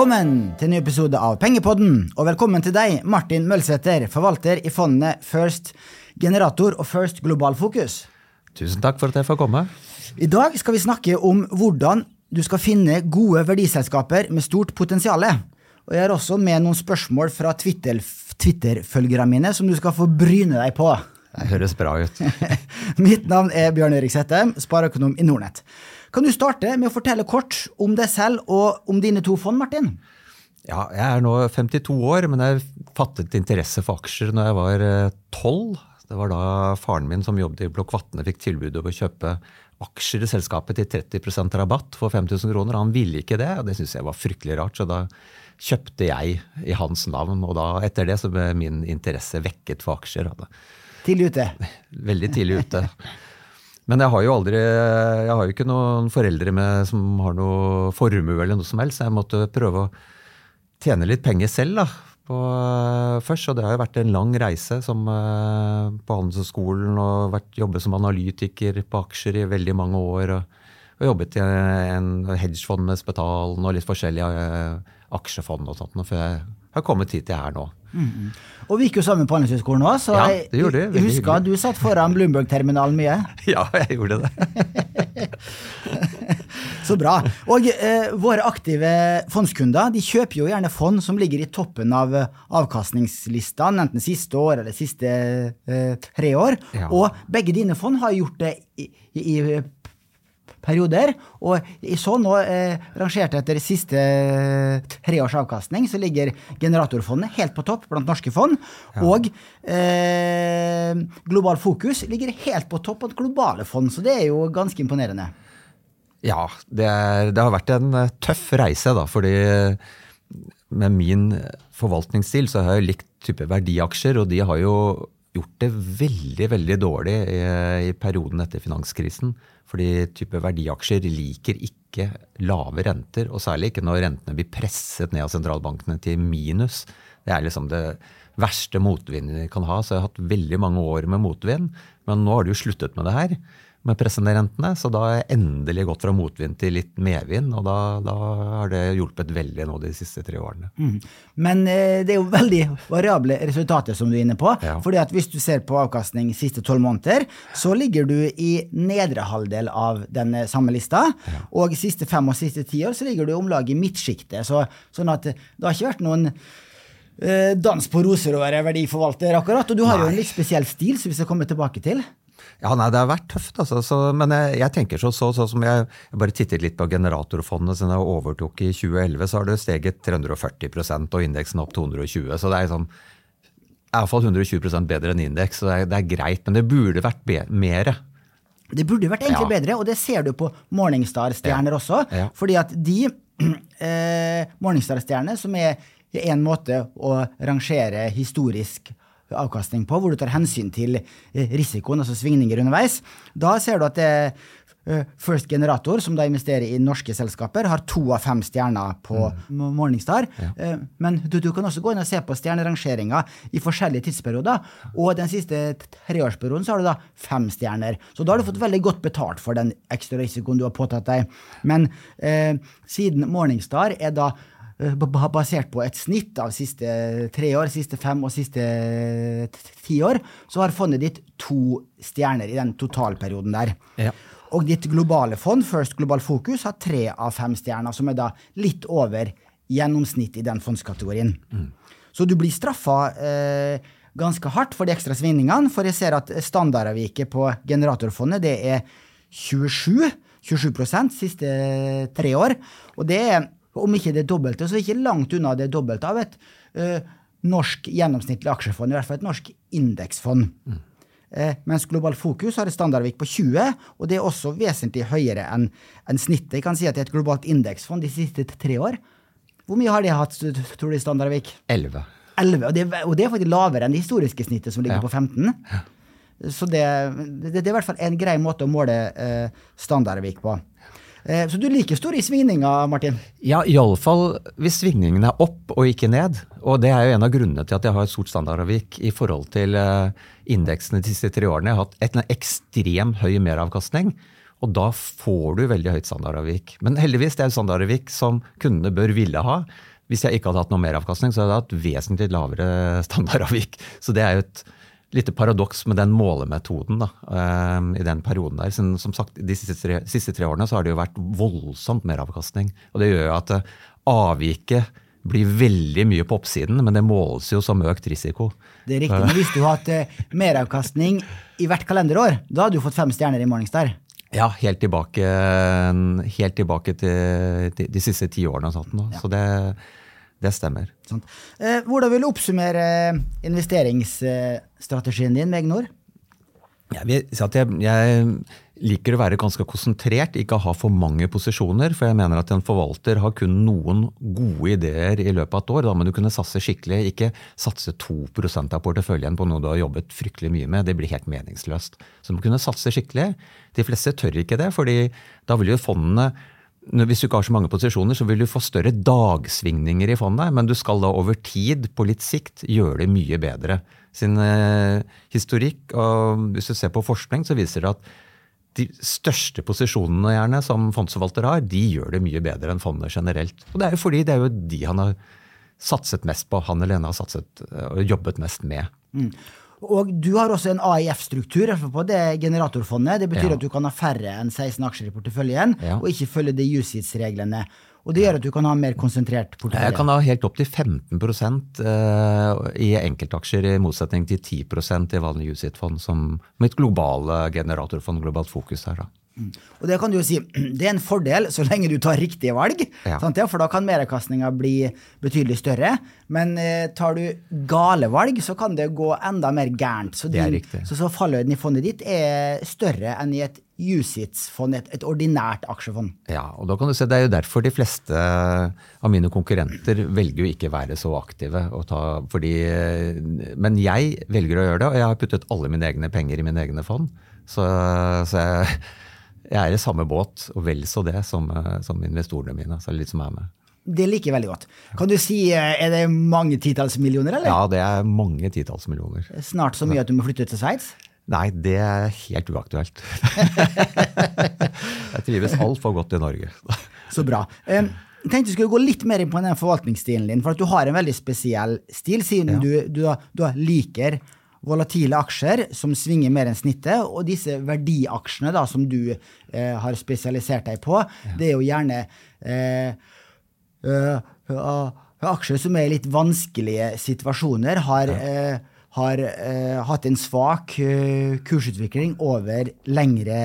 Velkommen til en ny episode av Pengepodden, og velkommen til deg, Martin Mølsæter, forvalter i fondene First Generator og First Global Fokus. Tusen takk for at jeg får komme. I dag skal vi snakke om hvordan du skal finne gode verdiselskaper med stort potensial. Og jeg har også med noen spørsmål fra Twitter-følgerne mine som du skal få bryne deg på. Det høres bra ut. Mitt navn er Bjørn Erik Sættem, spareøkonom i Nordnett. Kan du starte med å fortelle kort om deg selv og om dine to fond, Martin? Ja, jeg er nå 52 år, men jeg fattet interesse for aksjer når jeg var 12. Det var da faren min som jobbet i Blokk Vatne fikk tilbud om å kjøpe aksjer i selskapet til 30% rabatt for 5000 kroner. Han ville ikke det, og det syntes jeg var fryktelig rart. Så da kjøpte jeg i hans navn, og da etter det så ble min interesse vekket for aksjer. Tidlig ute? Veldig tidlig ute. Men jeg har jo aldri, jeg har jo ikke noen foreldre med, som har noe formue eller noe som helst, jeg måtte prøve å tjene litt penger selv da, på, først. Og det har jo vært en lang reise som, på Handelshøyskolen og vært, jobbet som analytiker på aksjer i veldig mange år. Og, og jobbet i en hedgefond med Spetalen og litt forskjellige aksjefond og sånt, før jeg har kommet hit jeg er nå. Mm. Og vi gikk jo sammen på Handelshøyskolen òg, så ja, det gjorde jeg, husker at du satt foran Bloomberg-terminalen mye. Ja, jeg gjorde det. så bra. Og eh, våre aktive fondskunder de kjøper jo gjerne fond som ligger i toppen av avkastningslistene, enten siste år eller siste eh, tre år. Ja. Og begge dine fond har gjort det i, i, i perioder. Og i så nå, eh, rangert etter siste eh, tre års avkastning, så ligger Generatorfondet helt på topp blant norske fond. Ja. Og eh, Global Fokus ligger helt på topp blant globale fond, så det er jo ganske imponerende. Ja, det, er, det har vært en eh, tøff reise, da, fordi med min forvaltningsstil så har jeg likt type verdiaksjer, og de har jo gjort det veldig veldig dårlig i, i perioden etter finanskrisen. Fordi type verdiaksjer liker ikke lave renter, og særlig ikke når rentene blir presset ned av sentralbankene til minus. Det er liksom det verste motvinden vi kan ha. Så jeg har hatt veldig mange år med motvind, men nå har du jo sluttet med det her med pressende rentene. Så da har jeg endelig gått fra motvind til litt medvind, og da, da har det hjulpet veldig nå de siste tre årene. Mm. Men eh, det er jo veldig variable resultater som du er inne på. Ja. fordi at hvis du ser på avkastning siste tolv måneder, så ligger du i nedre halvdel av den samme lista. Ja. Og siste fem og siste ti år så ligger du om lag i midtsjiktet. Så, sånn at det har ikke vært noen eh, dans på roser å være verdiforvalter, akkurat. Og du har Nei. jo en litt spesiell stil, som vi skal komme tilbake til. Ja, nei, Det har vært tøft, altså. Så, men jeg, jeg, tenker så, så, så som jeg, jeg, bare tittet litt på generatorfondet siden jeg overtok i 2011, så har det steget 340% og indeksen opp 220. Så det er sånn, iallfall 120% bedre enn indeks. Så det er, det er, greit, men det burde vært mer. Det burde vært egentlig ja. bedre, og det ser du på Morningstar-stjerner ja. også. Ja. fordi at de eh, Morningstar-stjerner, som er en måte å rangere historisk avkastning på, hvor du tar hensyn til eh, risikoen, altså svingninger underveis. Da ser du at det eh, First Generator, som da investerer i norske selskaper, har to av fem stjerner på mm. Morningstar. Ja. Eh, men du, du, kan også gå inn og se på stjernerangeringa i forskjellige tidsperioder. Og den siste treårsperioden så har du da fem stjerner. Så da har du fått veldig godt betalt for den ekstra risikoen du har påtatt deg. Men eh, siden Morningstar er da Eh, basert på et snitt av siste tre år, siste fem og siste ti år, så har fondet ditt to stjerner i den totalperioden der. Ja. Og ditt globale fond, First Global Focus, har tre av fem stjerner, som er da litt over gjennomsnitt i den fondskategorien. Mm. Så du blir straffa eh, ganske hardt for de ekstra svingningene, for jeg ser at standardavviket på generatorfondet det er 27, 27% siste tre år. Og det er om ikke det dobbelte, så er det ikke langt unna det dobbelte av et eh, norsk gjennomsnittlig aksjefond, i hvert fall et norsk indeksfond. Mm. Eh, mens Global Fokus har et standardvik på 20, og det er også vesentlig høyere enn en snittet. Jeg kan si at det er et globalt indeksfond de siste tre år. Hvor mye har det hatt, tror du, i standardvik? 11. 11 og, det, og det er faktisk lavere enn det historiske snittet, som ligger ja. på 15. Ja. Så det, det, det, er i hvert fall en grei måte å måle eh, standardvik på. Eh, så du liker store svingninger, Martin? Ja, iallfall hvis svingningen er opp og ikke ned. Og det er jo en av grunnene til at jeg har et stort standardavvik i forhold til eh, indeksene de siste tre årene. Jeg har hatt en ekstremt høy meravkastning. Og da får du veldig høyt standardavvik. Men heldigvis, det er standardavvik som kundene bør ville ha. Hvis jeg ikke hadde hatt noe meravkastning, så hadde jeg hatt vesentlig lavere standardavvik. Så det er jo et lite paradoks med den målemetoden da, um, i den perioden der. Som, som sagt, De siste tre, siste tre, årene så har det jo vært voldsomt meravkastning. Og det gjør jo at uh, avviket blir veldig mye på oppsiden, men det måles jo som økt risiko. Det er riktig, men Hvis du hatt uh, meravkastning i hvert kalenderår, da hadde du fått fem stjerner i Morningstar. Ja, helt tilbake, helt tilbake til, de, de siste ti årene. Sånt, ja. Så det, det stemmer. Sånn. Eh, hvordan vil du oppsummere investeringsstrategien din med? Jeg, vil si at jeg, jeg, liker å være ganske konsentrert, ikke ha for mange posisjoner. For jeg mener at en forvalter har kun noen gode ideer i løpet av et år. Da må du kunne satse skikkelig. Ikke satse 2% av porteføljen på noe du har jobbet fryktelig mye med. Det blir helt meningsløst. Så du må kunne satse skikkelig. De fleste tør ikke det, fordi da vil jo fondene hvis du ikke har så mange posisjoner, så vil du få større dagsvingninger i fondet, men du skal da over tid, på litt sikt, gjøre det mye bedre sin eh, historikk. Og hvis du ser på forskning, så viser det at de største posisjonene gjerne som fondsforvalter har, de gjør det mye bedre enn fondet generelt. Og det er jo fordi det er jo de han har satset mest på, han eller henne har satset eh, og jobbet mest med. Mm. Og du har også en AIF-struktur på det generatorfondet. Det betyr ja. at du kan ha færre enn 16 aksjer i porteføljen, ja. og ikke følge de USITS-reglene. Og det gjør at du kan ha mer konsentrert portefølje? Jeg kan ha helt opp til 15 eh, i enkeltaksjer, i motsetning til 10% i vanlig USIT-fond, som mitt globale generatorfond Globalt Fokus her. da. Mm. Og Det kan du jo si, det er en fordel så lenge du tar riktige valg, ja. sant, ja, for da kan meravkastninga bli betydelig større. Men eh, tar du gale valg, så kan det gå enda mer gærent. Så, din, så, så fallhøyden i fondet ditt er større enn i et USITS-fond, et, et, ordinært aksjefond. Ja, og da kan du se, Det er jo derfor de fleste av mine konkurrenter velger å ikke være så aktive. Ta, fordi, men jeg velger å gjøre det, og jeg har puttet alle mine egne penger i mine egne fond. Så, så jeg, jeg, er i samme båt, og vel så det, som, som investorene mine. så er det litt som er med. Det liker jeg veldig godt. Kan du si, Er det mange titalls millioner, eller? Ja, det er mange titalls millioner. Snart så mye at du må flytte til Sveits? Nei, det er helt uaktuelt. jeg trives altfor godt i Norge. Så bra. Jeg tenkte vi skulle gå litt mer inn på den forvaltningsstilen din. For at du har en veldig spesiell stil, siden ja. du, du, du, liker volatile aksjer som svinger mer enn snittet. Og disse verdiaksjene da, som du eh, har spesialisert deg på, ja. det er jo gjerne eh, øh, aksjer som er i litt vanskelige situasjoner. har... Ja. Eh, har eh, hatt en svak kursutvikling over lengre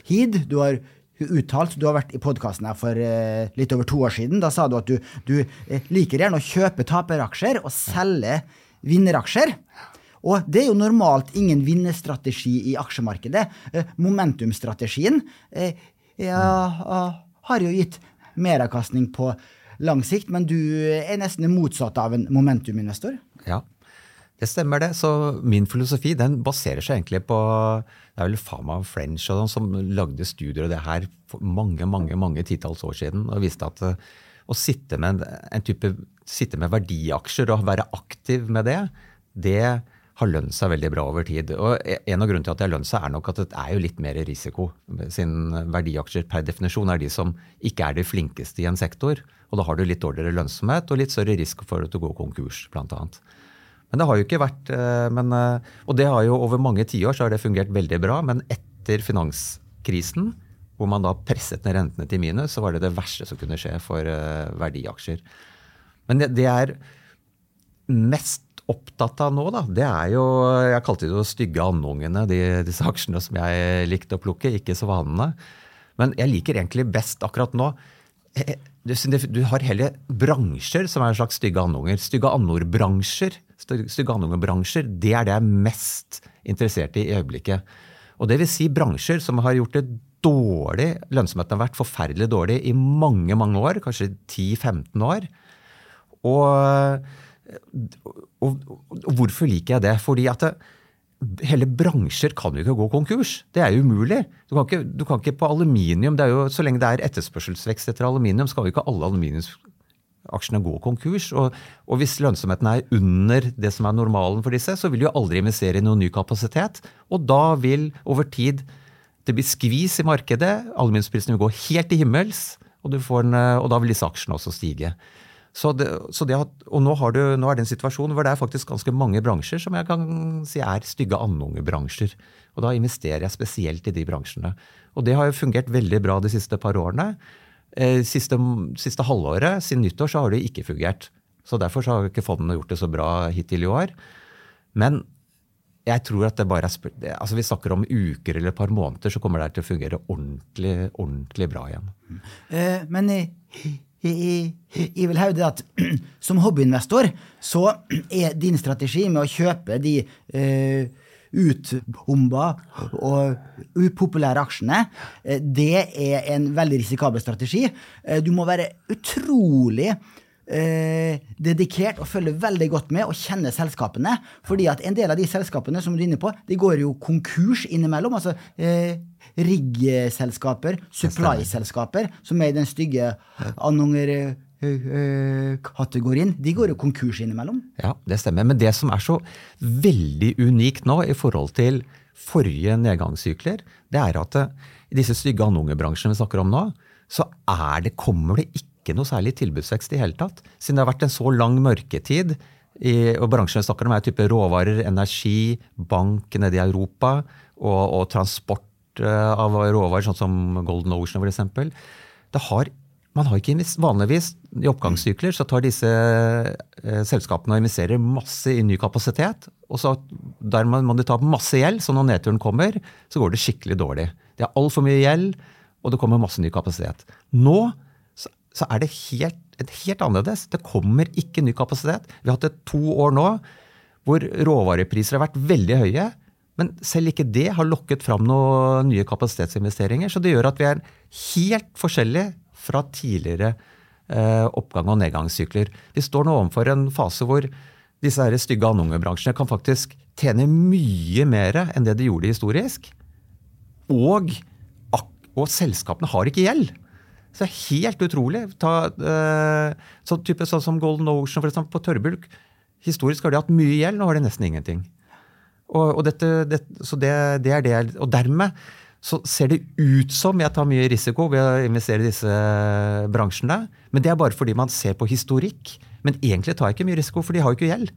tid. Du har uttalt, du har vært i podkasten her for litt over to år siden. Da sa du at du, du liker gjerne å kjøpe taperaksjer og selge vinneraksjer. Og det er jo normalt ingen vinnerstrategi i aksjemarkedet. Eh, momentumstrategien ja, har jo gitt meravkastning på lang sikt, men du er nesten motsatt av en momentuminvestor. Ja, det stemmer, det. Så min filosofi den baserer seg egentlig på det er vel Fama French og sånn som lagde studier av det her for mange mange, mange titalls år siden og viste at å sitte med en type, sitte med verdiaksjer og være aktiv med det, det har lønt seg veldig bra over tid. Og En av grunnene til at det har lønt seg, er nok at det er jo litt mer risiko. Siden verdiaksjer per definisjon er de som ikke er de flinkeste i en sektor. Og da har du litt dårligere lønnsomhet og litt større risiko for at du går konkurs, annet. Men det har jo ikke vært eh, men, eh, Og det har jo over mange tiår så har det fungert veldig bra. Men etter finanskrisen, hvor man da presset ned rentene til minus, så var det det verste som kunne skje for eh, verdiaksjer. Men det, det er mest opptatt av nå, da, det er jo Jeg kalte det jo stygge andungene, de, disse aksjene som jeg likte å plukke, ikke så vanene. Men jeg liker egentlig best akkurat nå du, du har hele bransjer som er en slags stygge andunger. Stygge andordbransjer stygge andungebransjer, det er det jeg er mest interessert i i øyeblikket. Og det vil si bransjer som har gjort det dårlig, lønnsomheten har vært forferdelig dårlig i mange, mange år, kanskje 10-15 år. Og, og, og, hvorfor liker jeg det? Fordi at det, hele bransjer kan jo ikke gå konkurs. Det er jo umulig. Du kan ikke, du kan ikke på aluminium, det er jo, Så lenge det er etterspørselsvekst etter aluminium, skal jo ikke alle aluminiumsaksjene gå konkurs. Og, og, hvis lønnsomheten er under det som er normalen for disse, så vil de jo aldri investere i noen ny kapasitet. Og da vil over tid Det blir skvis i markedet. Aluminiumsprisene vil gå helt til himmels. Og, en, og, da vil disse aksjene også stige. Så det, så det, og nå, du, nå, er det en situasjon hvor det er faktisk ganske mange bransjer som jeg kan si er stygge andungebransjer. Og da investerer jeg spesielt i de bransjene. Og det har jo fungert veldig bra de siste par årene. Eh, siste, siste halvåret, siden nyttår, så har det ikke fungert. Så derfor så har ikke fondene gjort det så bra hittil i år. Men jeg tror at det bare er altså Vi snakker om uker eller et par måneder, så kommer det til å fungere ordentlig, ordentlig bra igjen. Uh, men jeg, jeg, vil hevde at som hobbyinvestor så er din strategi med å kjøpe de uh, utbomba og upopulære aksjene, uh, det er en veldig risikabel strategi. Du må være utrolig eh, dedikert og følger veldig godt med og kjenner selskapene. fordi at en del av de selskapene som du er inne på, de går jo konkurs innimellom. altså eh, Rigg-selskaper, supply-selskaper, som er i den stygge annunger kategorien, de går jo konkurs innimellom. Ja, det stemmer. Men det som er så veldig unikt nå i forhold til forrige nedgangssykler, det er at eh, i disse stygge andungebransjene vi snakker om nå, så det, kommer det ikke ikke noe særlig tilbudsvekst i hele tatt. Siden det har vært en så lang mørketid, i, og bransjen snakker om er type råvarer, energi, bank nede i Europa og, og transport uh, av råvarer, sånn som Golden Ocean f.eks. Det man har ikke Vanligvis i oppgangssykler så tar disse eh, selskapene og investerer masse i ny kapasitet. og så Der må de ta masse gjeld, så når nedturen kommer, så går det skikkelig dårlig. Det er altfor mye gjeld, og det kommer masse ny kapasitet. Nå så er det helt, helt, annerledes. Det kommer ikke ny kapasitet. Vi har hatt det to år nå hvor råvarepriser har vært veldig høye. Men selv ikke det har lokket fram noen nye kapasitetsinvesteringer. Så det gjør at vi er helt forskjellige fra tidligere eh, oppgang- og nedgangssykler. Vi står nå overfor en fase hvor disse her stygge annongebransjene kan faktisk tjene mye mer enn det de gjorde historisk. Og, og selskapene har ikke gjeld. Så det er helt utrolig. Ta, uh, sånn, type, sånn som Golden Ocean for eksempel, på tørrbulk. Historisk har de hatt mye gjeld, nå har de nesten ingenting. Og, og, dette, det, det, det, er det. Og dermed så ser det ut som jeg tar mye risiko ved å investere i disse bransjene. Men det er bare fordi man ser på historikk. Men egentlig tar jeg ikke mye risiko, for de har jo ikke gjeld.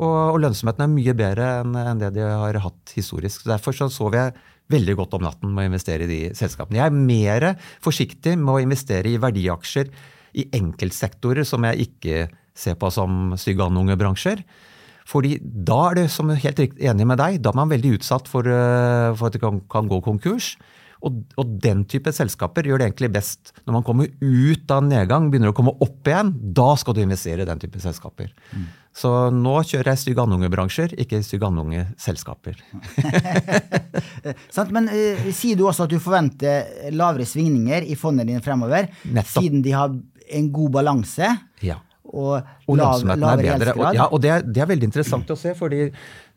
Og, og lønnsomheten er mye bedre enn, enn det de har hatt historisk. Derfor så så jeg veldig godt om natten med å investere i de selskapene. Jeg er mer forsiktig med å investere i verdiaksjer i enkeltsektorer som jeg ikke ser på som bransjer. Fordi da er det, som jeg er helt enig med deg, da er man veldig utsatt for, eh, for at det kan, kan gå konkurs. Og, og, den type selskaper gjør det egentlig best når man kommer ut av nedgang, begynner å komme opp igjen. Da skal du investere i den type selskaper. Mm. Så nå kjører jeg stygge andungebransjer, ikke stygge andungeselskaper. Men uh, sier du også at du forventer lavere svingninger i fondene dine fremover, Nettopp. siden de har en god balanse? Ja. Og, og er bedre. Og, ja, og det det er, veldig interessant å se. fordi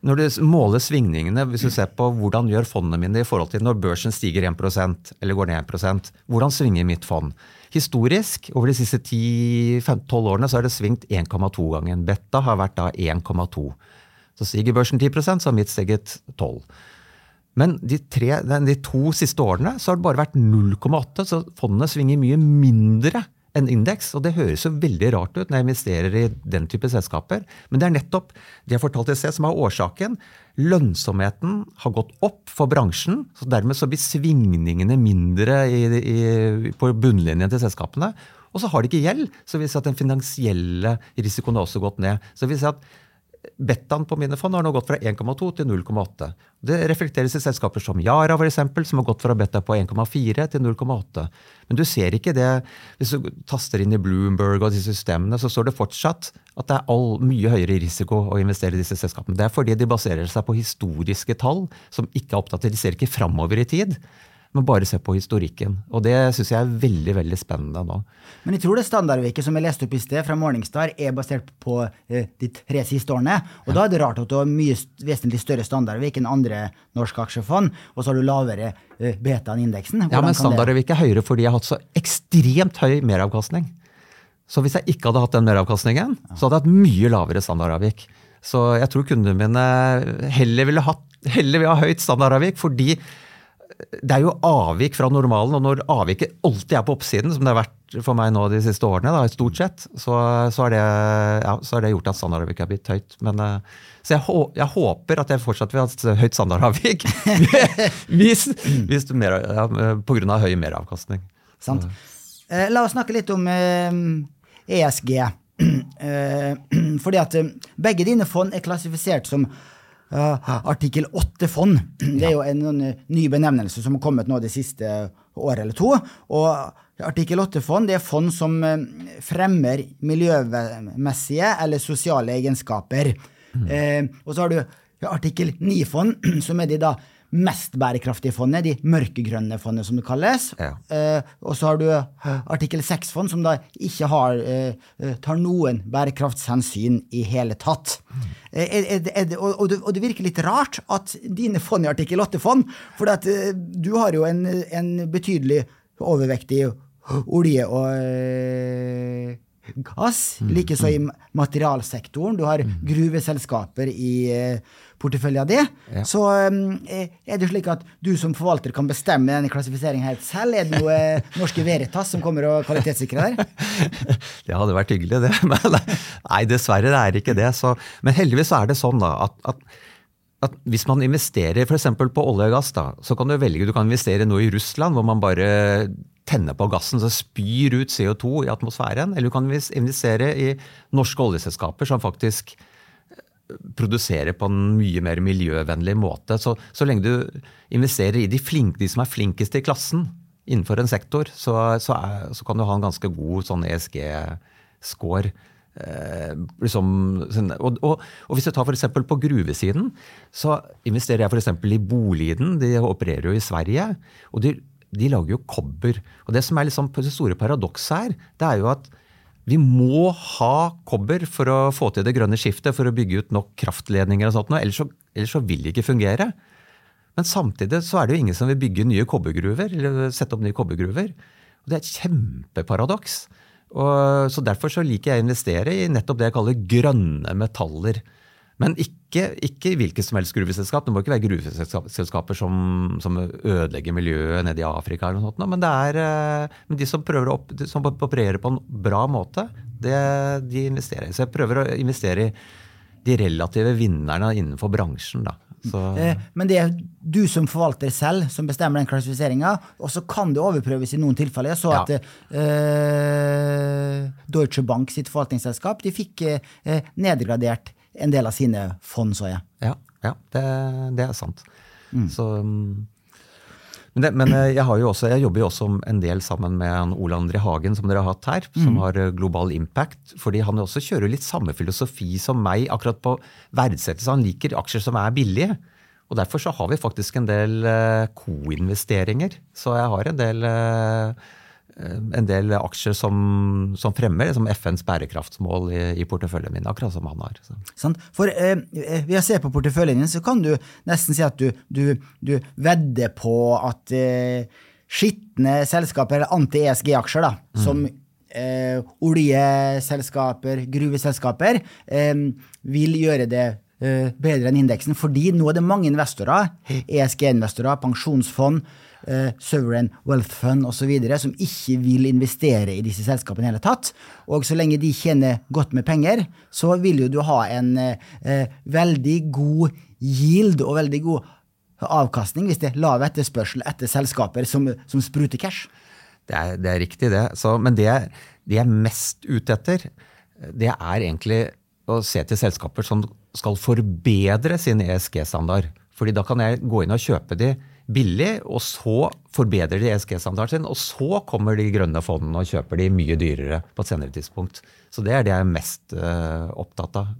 når du måler svingningene, hvis du ser på hvordan gjør fondene mine i forhold til når børsen stiger 1% eller går ned 1% hvordan svinger mitt fond? Historisk, over de siste 10-12 årene, så har det svingt 1,2 ganger. Beta har vært da 1,2. Så stiger børsen 10 så har mitt steget 12 men de, tre, de to siste årene så har det bare vært 0,8, så fondene svinger mye mindre en indeks. Og det høres jo veldig rart ut når jeg investerer i den type selskaper. Men det er nettopp det jeg fortalte i sted som er årsaken. Lønnsomheten har gått opp for bransjen. så Dermed så blir svingningene mindre i, i, på bunnlinjen til selskapene. Og så har de ikke gjeld, så vil si at den finansielle risikoen har også gått ned. Så vil si at Betaen på mine fond har nå gått fra 1,2 til 0,8. Det reflekteres i selskaper som Yara, for eksempel, som har gått fra beta på 1,4 til 0,8. Men du ser ikke det hvis du taster inn i Bloomberg og disse systemene, så står det fortsatt at det er all, mye høyere risiko å investere i disse selskapene. Det er fordi de baserer seg på historiske tall som ikke er oppdatert. De ser ikke framover i tid men bare se på historikken. Og det syns jeg er veldig veldig spennende nå. Men jeg tror det standardviket som jeg leste opp i sted fra Morningstar, er basert på eh, de tre siste årene. Og ja. da er det rart at du har mye vesentlig større standardvik enn andre norske aksjefond, og så har du lavere eh, beta enn indeksen. ja, men standardvik er høyere fordi jeg har hatt så ekstremt høy meravkastning. Så hvis jeg ikke hadde hatt den meravkastningen, ja. så hadde jeg hatt mye lavere standardavvik. Så jeg tror kundene mine heller ville, hatt, heller ville ha høyt standardavvik, fordi det er jo avvik fra normalen, og når avviket alltid er på oppsiden, som det har vært for meg nå de siste årene, da, stort sett, så, så, er det, ja, det, gjort at standardavviket har blitt høyt. Men, eh, så jeg, jeg, håper at jeg fortsatt vil ha et høyt standardavvik hvis, hvis mer, ja, på grunn av høy meravkastning. Sant. Eh, la oss snakke litt om ESG. Eh, fordi at begge dine fond er klassifisert som artikkel 8-fond. Det er jo en, en, ny benevnelse som har kommet nå det siste året eller to. Og artikkel 8-fond det er fond som fremmer miljømessige eller sosiale egenskaper. Mm. Eh, og så har du artikkel 9-fond, som er de da mest bærekraftige fondet, de mørkegrønne fondene, som det kalles. Ja. Eh, og så har du eh, artikkel 6-fond, som da ikke har, eh, eh, tar noen bærekraftshensyn i hele tatt. Mm. Er, er, er, og, og, det, og, det, virker litt rart at dine fond er artikkel 8-fond, for at, eh, du har jo en, en betydelig overvektig olje- og gass. Mm. Likeså i materialsektoren. Du har mm. gruveselskaper i uh, porteføljen din. Ja. Så um, er det slik at du som forvalter kan bestemme denne klassifiseringen helt selv? Er det noe uh, Norske Veritas som kommer og kvalitetssikrer der? det hadde vært hyggelig, det. Men nei, dessverre det er ikke det. Så, men heldigvis er det sånn da, at, at at hvis man investerer f.eks. på olje og gass, da, så kan du velge du kan investere noe i Russland, hvor man bare tenne på gassen så spyr ut CO2 i atmosfæren. Eller du kan investere i norske oljeselskaper som faktisk produserer på en mye mer miljøvennlig måte. Så, så lenge du investerer i de, flinke, de, som er flinkest i klassen innenfor en sektor, så, så, er, så kan du ha en ganske god sånn ESG-score. Eh, liksom, sånn, og, og, og, hvis du tar f.eks. på gruvesiden, så investerer jeg f.eks. i Boliden. De opererer jo i Sverige. og de de lager jo kobber. Og det som er liksom det store paradokset her, det er jo at vi må ha kobber for å få til det grønne skiftet, for å bygge ut nok kraftledninger og sånt, ellers så, ellers så vil det ikke fungere. Men samtidig så er det jo ingen som vil bygge nye kobbergruver, eller sette opp nye kobbergruver. Og det er et kjempeparadoks. Og, så Derfor så liker jeg å investere i nettopp det jeg kaller grønne metaller. Men ikke, ikke hvilket som helst gruveselskap. Det må ikke være gruveselskaper som, som ødelegger miljøet nede i Afrika. eller noe sånt. Men det er eh, men de som prøver å opp, som opererer på en bra måte, det, de investerer. Så jeg prøver å investere i de relative vinnerne innenfor bransjen. da. Så. Eh, men det er du som forvalter selv som bestemmer den klassifiseringa, og så kan det overprøves i noen tilfeller. Jeg så ja. at eh, Deutsche Bank sitt forvaltningsselskap de fikk eh, nedgradert en del av sine fond, så jeg. Ja, ja det, det, er sant. Mm. Så, men, det, men, eh, jo også, jeg, jobber jo også en del sammen med Ole André Hagen, som dere har hatt her, som mm. har eh, Global Impact. fordi han også kjører litt samme filosofi som meg akkurat på verdsettelse. Han liker aksjer som er billige. Og Derfor så har vi faktisk en del uh, co-investeringer. Så jeg har en del uh, en del aksjer som, som fremmer som FNs bærekraftsmål i, i, porteføljen min, akkurat som han har. Sånn. For eh, eh, Ved å se på porteføljen din, så kan du nesten si at du, du, du vedder på at eh, skitne selskaper, eller anti-ESG-aksjer, da, mm. som eh, oljeselskaper, gruveselskaper, eh, vil gjøre det bedre enn indeksen, fordi nå er det mange investorer, ESG-investorer, pensjonsfond, uh, sovereign wealth fund osv. som ikke vil investere i disse selskapene i hele tatt. Og så lenge de tjener godt med penger, så vil jo du ha en eh, veldig god yield og veldig god avkastning hvis det er lav etterspørsel etter selskaper som, som spruter cash. Det er, det er riktig, det. Så, men det, de er mest ute etter, det er egentlig å se til selskaper som skal forbedre sin ESG-standard. Fordi da kan jeg gå inn og kjøpe de billig, og så forbedrer de ESG-standarden sin, og så kommer de grønne fondene og kjøper de mye dyrere på et senere tidspunkt. Så det er det jeg er mest uh, opptatt av.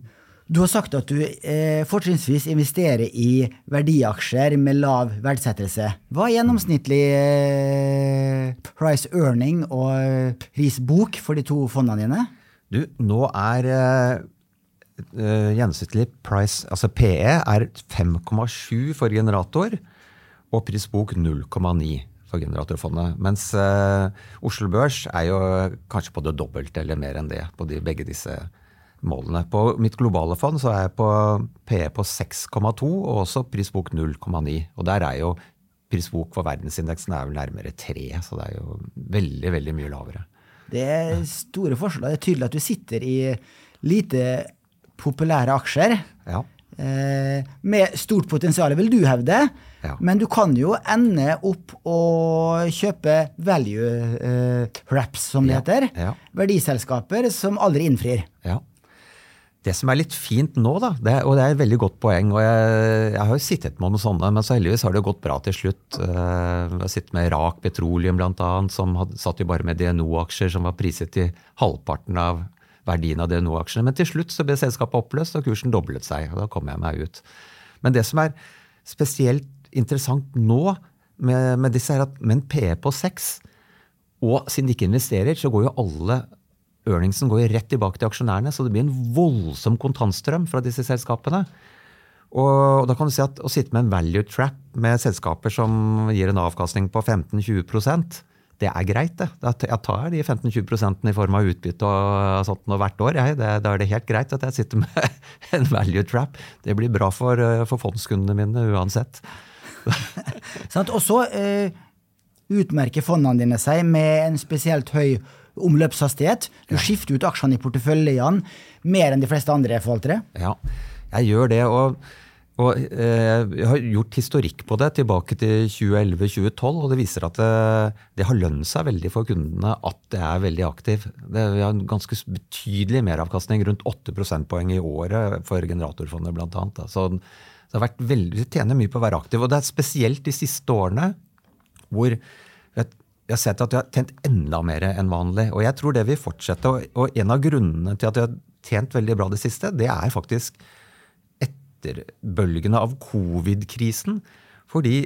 Du har sagt at du eh, fortrinnsvis investerer i verdiaksjer med lav verdsettelse. Hva er gjennomsnittlig eh, price earning og eh, prisbok for de to fondene dine? Du, nå er eh, gjennomsnittlig price, altså PE, er 5,7 for generator og prisbok 0,9 for generatorfondet. Mens eh, Oslo Børs er jo kanskje på det dobbelte eller mer enn det på de, begge disse målene. På mitt globale fond så er jeg på PE på 6,2 og også prisbok 0,9. Og der er jo prisbok for verdensindeksen er vel nærmere 3, så det er jo veldig, veldig mye lavere. Det er store forskjeller. Det er tydelig at du sitter i lite populære aksjer. Ja. Eh, med stort potensial, vil du hevde. Ja. Men du kan jo ende opp å kjøpe value uh, wraps, som det heter. ja. Verdiselskaper som aldri innfrir. Ja. Det som er litt fint nå, da, det, og det er et veldig godt poeng og Jeg, jeg har jo sittet med noen sånne, men så heldigvis har det gått bra til slutt. Eh, Jeg har sittet med Rak Petroleum bl.a., som hadde, satt jo bare med DNO-aksjer som var priset til halvparten av verdien av DNO-aksjene. Men til slutt så ble selskapet oppløst, og kursen doblet seg. og Da kom jeg meg ut. Men det som er spesielt interessant nå med, med disse, er at med en på 6, og siden de ikke investerer, så går jo alle earningsen går jo rett tilbake til aksjonærene, så det blir en voldsom kontantstrøm fra disse selskapene. Og da kan du si at Å sitte med en value trap med selskaper som gir en avkastning på 15-20% det er greit. det. Jeg tar de 15-20% i form av utbytte og sånt noe hvert år. Jeg. Da er det helt greit at jeg sitter med en value trap. Det blir bra for, eh, for fondskundene mine uansett. Og så eh, utmerker fondene dine seg med en spesielt høy omløpshastighet. Du skifter ut aksjene i porteføljen mer enn de fleste andre forvaltere. Ja, jeg gjør det. Og, og eh, jeg har gjort historikk på det tilbake til 2011-2012, og det viser at det, det har lønt seg veldig for kundene at det er veldig aktiv. Det, vi har en ganske betydelig meravkastning, rundt 8 prosentpoeng i året for generatorfondet bl.a. Så det har vært veldig, vi tjener mye på å være aktiv. Og det er spesielt de siste årene hvor jeg, jeg har sett at vi har tjent enda mer enn vanlig. Og jeg tror det vil fortsette. Og, og en av grunnene til at vi har tjent veldig bra det siste, det er faktisk etterbølgene av covid-krisen. Fordi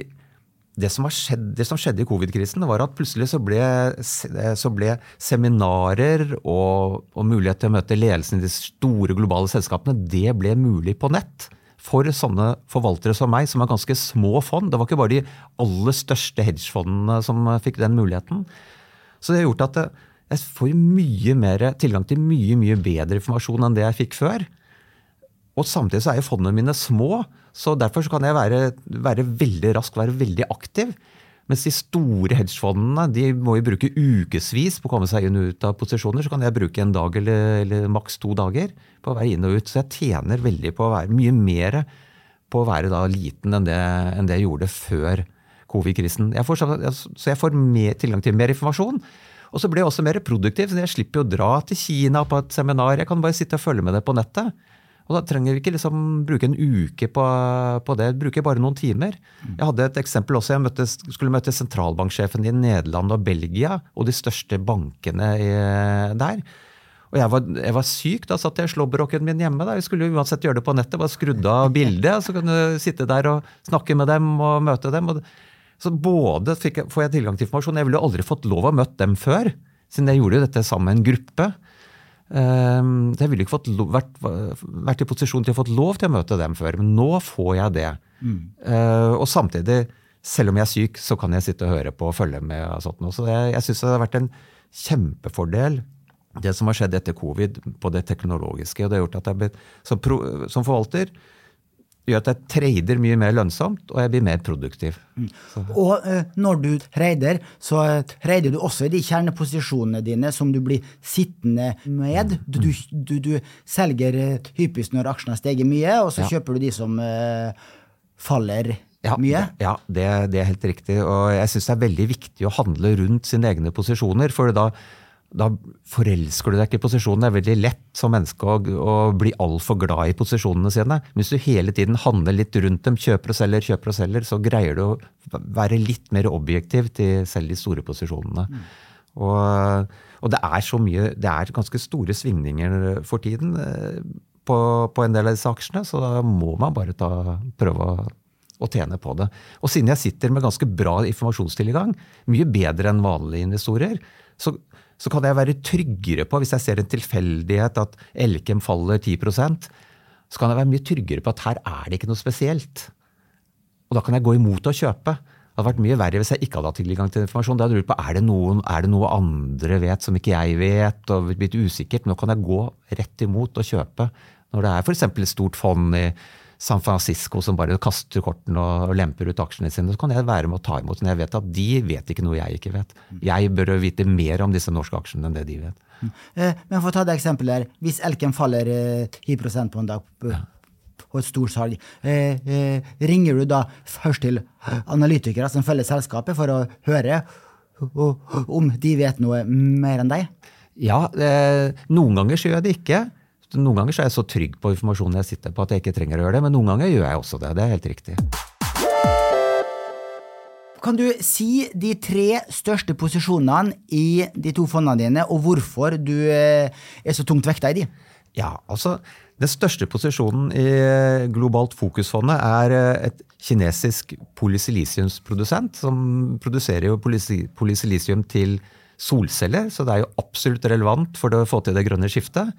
det som, skjedd, det som skjedde i covid-krisen, var at plutselig så ble, så ble seminarer og, og mulighet til å møte ledelsen i de store globale selskapene, det ble mulig på nett for sånne forvaltere som meg, som har ganske små fond. Det var ikke bare de aller største hedgefondene som fikk den muligheten. Så det har gjort at jeg får mye mer, tilgang til mye mye bedre informasjon enn det jeg fikk før. Og samtidig så er jo fondene mine små, så derfor så kan jeg være, være veldig rask, være veldig aktiv. Mens de store hedgefondene de må jo bruke ukevis på å komme seg inn og ut av posisjoner. Så kan jeg bruke en dag eller, eller maks to dager på å være inn og ut. Så jeg tjener veldig på å være mye mer på å være da liten enn det, enn det jeg gjorde før covid-krisen. Så- jeg får mer, tilgang til mer informasjon. Og så blir jeg også mer produktiv, så jeg slipper å dra til Kina på et seminar. Jeg kan bare sitte og følge med det på nettet. Og da trenger vi ikke liksom bruke en uke på, på det, bruker bare noen timer. Jeg hadde et eksempel også. Jeg møtte, skulle møte sentralbanksjefen i Nederland og Belgia og de største bankene i, der. Og jeg var, jeg var syk, da satt jeg i slåbroken min hjemme. Da. Jeg skulle jo uansett gjøre det på nettet, bare skrudde av bildet. Så kunne du sitte der og snakke med dem og møte dem. Og, så både jeg, får jeg tilgang til informasjon, jeg ville aldri fått lov å møte dem før. Siden jeg gjorde jo dette sammen med en gruppe. Um, så jeg ville ikke fått vært, vært i posisjon til å fått lov til å møte dem før, men nå får jeg det. Mm. og samtidig, selv om jeg er syk, så kan jeg sitte og høre på og følge med. og sånt. Så jeg, jeg syns det har vært en kjempefordel det som har skjedd etter covid på det teknologiske. og det har gjort at jeg som, pro, som forvalter gjør at jeg trader mye mer lønnsomt, og jeg blir mer produktiv. Mm. Og eh, når du trader, så eh, trader du også i de kjerneposisjonene dine som du blir sittende med. Du, du, du, du selger eh, hyppigst når aksjene har steget mye, og så Ja. kjøper du de som eh, faller ja, mye. det- Ja, det, det er helt riktig. Og jeg syns det er veldig viktig å handle rundt sine egne posisjoner. For da, da forelsker du deg ikke i posisjonen. Det er veldig lett som menneske å, å bli altfor glad i posisjonene sine. Men hvis du hele tiden handler litt rundt dem, kjøper og selger, kjøper og selger, så greier du å være litt mer objektiv til selv de store posisjonene. Og, og det er så mye Det er ganske store svingninger for tiden eh, på, på en del av disse aksjene, så da må man bare ta, prøve å og tjene på det. Og siden jeg sitter med ganske bra informasjonstilgang, mye bedre enn vanlige investorer, så, så kan jeg være tryggere på, hvis jeg ser en tilfeldighet at Elkem faller 10% så kan jeg være mye tryggere på at her er det ikke noe spesielt. Og da kan jeg gå imot å kjøpe. Det hadde vært mye verre hvis jeg ikke hadde hatt tilgang til informasjon. Da hadde jeg lurt på er det, noen, er det noe andre vet som ikke jeg vet, og blitt usikkert. Nå kan jeg gå rett imot og kjøpe. Når det er f.eks. et stort fond i San Francisco som bare kaster kortene og lemper ut aksjene sine, så kan jeg være med å ta imot. Men jeg vet at de vet ikke noe jeg ikke vet. Jeg bør vite mer om disse norske aksjene enn det de vet. Eh, men for å ta det eksempelet her, hvis Elken faller eh, 10 på en dag på, et stort salg, eh, eh, ringer du da først til analytikere som følger selskapet, for å høre om de vet noe mer enn deg? Ja, eh, noen ganger så gjør jeg det ikke. Noen ganger så er jeg så trygg på informasjonen jeg sitter på at jeg ikke trenger å gjøre det, men noen ganger gjør jeg også det. Det er helt riktig. Kan du si de tre største posisjonene i de to fondene dine, og hvorfor du eh, er så tungt vekta i de? Ja, altså Den største posisjonen i Globalt Fokusfondet er eh, et kinesisk polysilisiumsprodusent som produserer jo polysilisium til solceller, så det er jo absolutt relevant for å få til det grønne skiftet.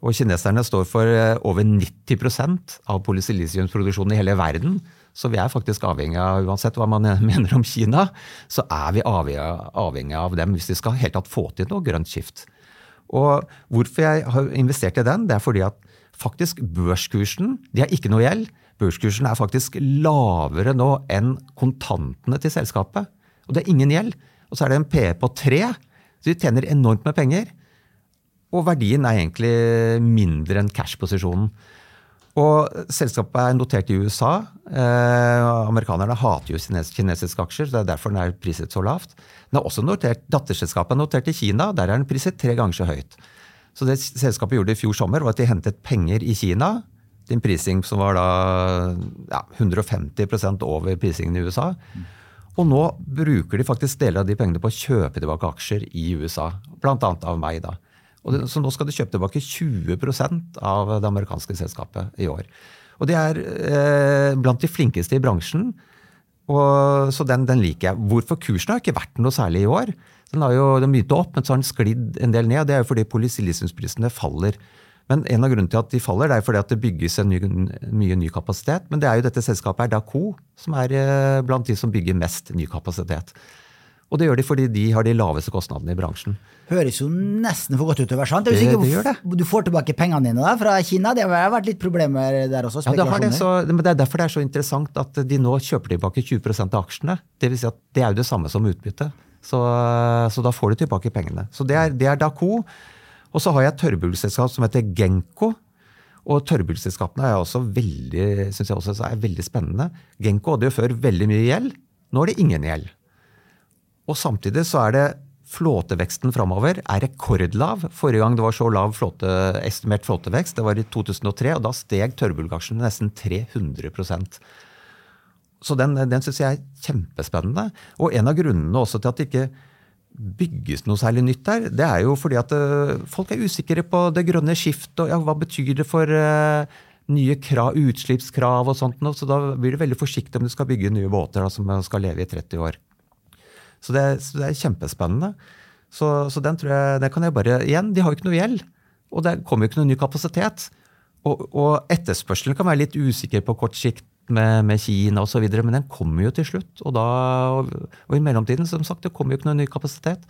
Og kineserne står for eh, over 90% av polysilisiumsproduksjonen i hele verden. Så vi er faktisk avhengig av, uansett hva man mener om Kina, så er vi avhengig av dem hvis vi skal helt tatt få til noe grønt skift. Og hvorfor jeg har investert i den, det er fordi at faktisk børskursen De har ikke noe gjeld. Børskursen er faktisk lavere nå enn kontantene til selskapet. Og det er ingen gjeld. Og så er det en PE på tre, så de tjener enormt med penger. Og verdien er egentlig mindre enn cash-posisjonen. Og selskapet er notert i USA. Eh, amerikanerne hater jo kinesiske aksjer, så det er derfor den er priset så lavt. Den er også notert, Datterselskapet er notert i Kina, der er den priset tre ganger så høyt. Så det selskapet gjorde i fjor sommer, var at de hentet penger i Kina. til en prising som var da ja, 150% over prisingen i USA. Og nå bruker de faktisk deler av de pengene på å kjøpe tilbake aksjer i USA. Blant annet av meg, da. Det, så nå skal de kjøpe tilbake 20% av det amerikanske selskapet i år. Og de er eh, blant de flinkeste i bransjen. Og, så den, den, liker jeg. Hvorfor kursen har ikke vært noe særlig i år? Den har jo den begynte opp, men så har den sklidd en del ned. Det er jo fordi polisilisumsprisene faller. Men en av grunnene til at de faller, det er fordi at det bygges ny, mye ny kapasitet. Men det er jo dette selskapet er Daco, som er eh, blant de som bygger mest ny kapasitet. Og det gjør de fordi de har de laveste kostnadene i bransjen. Høres jo nesten for godt utover, sant? Det, det, gjør det. Du får tilbake pengene dine da, fra Kina. Det har vært litt problemer der også. Ja, det, det, så, men det er derfor det er så interessant at de nå kjøper tilbake 20% av aksjene. Det vil si at det er jo det samme som utbytte. Så, så da får du tilbake pengene. Så det er, det Daco. Og så har jeg et tørrbulselskap som heter Genko. Og tørrbulselskapene er også veldig, synes jeg også er veldig spennende. Genko hadde jo før veldig mye gjeld. Nå er det ingen gjeld. Og samtidig så er det flåteveksten framover er rekordlav. Forrige gang det var så lav flåte, estimert flåtevekst, det var i 2003, og da steg tørrbulgaksjene nesten 300% Så den, den syns jeg er kjempespennende. Og en av grunnene også til at det ikke bygges noe særlig nytt der, det er jo fordi at uh, folk er usikre på det grønne skiftet, og ja, hva betyr det for uh, nye krav, utslippskrav og sånt. Så da blir du veldig forsiktig om du skal bygge nye båter da, som skal leve i 30 år. Så det, så det er kjempespennende. Så, så, den tror jeg, det kan jeg bare Igjen, de har jo ikke noe gjeld. Og det kommer jo ikke noen ny kapasitet. Og, og etterspørselen kan være litt usikker på kort sikt med, med Kina osv., men den kommer jo til slutt. Og, da, og, og, i mellomtiden, som sagt, det kommer jo ikke noen ny kapasitet.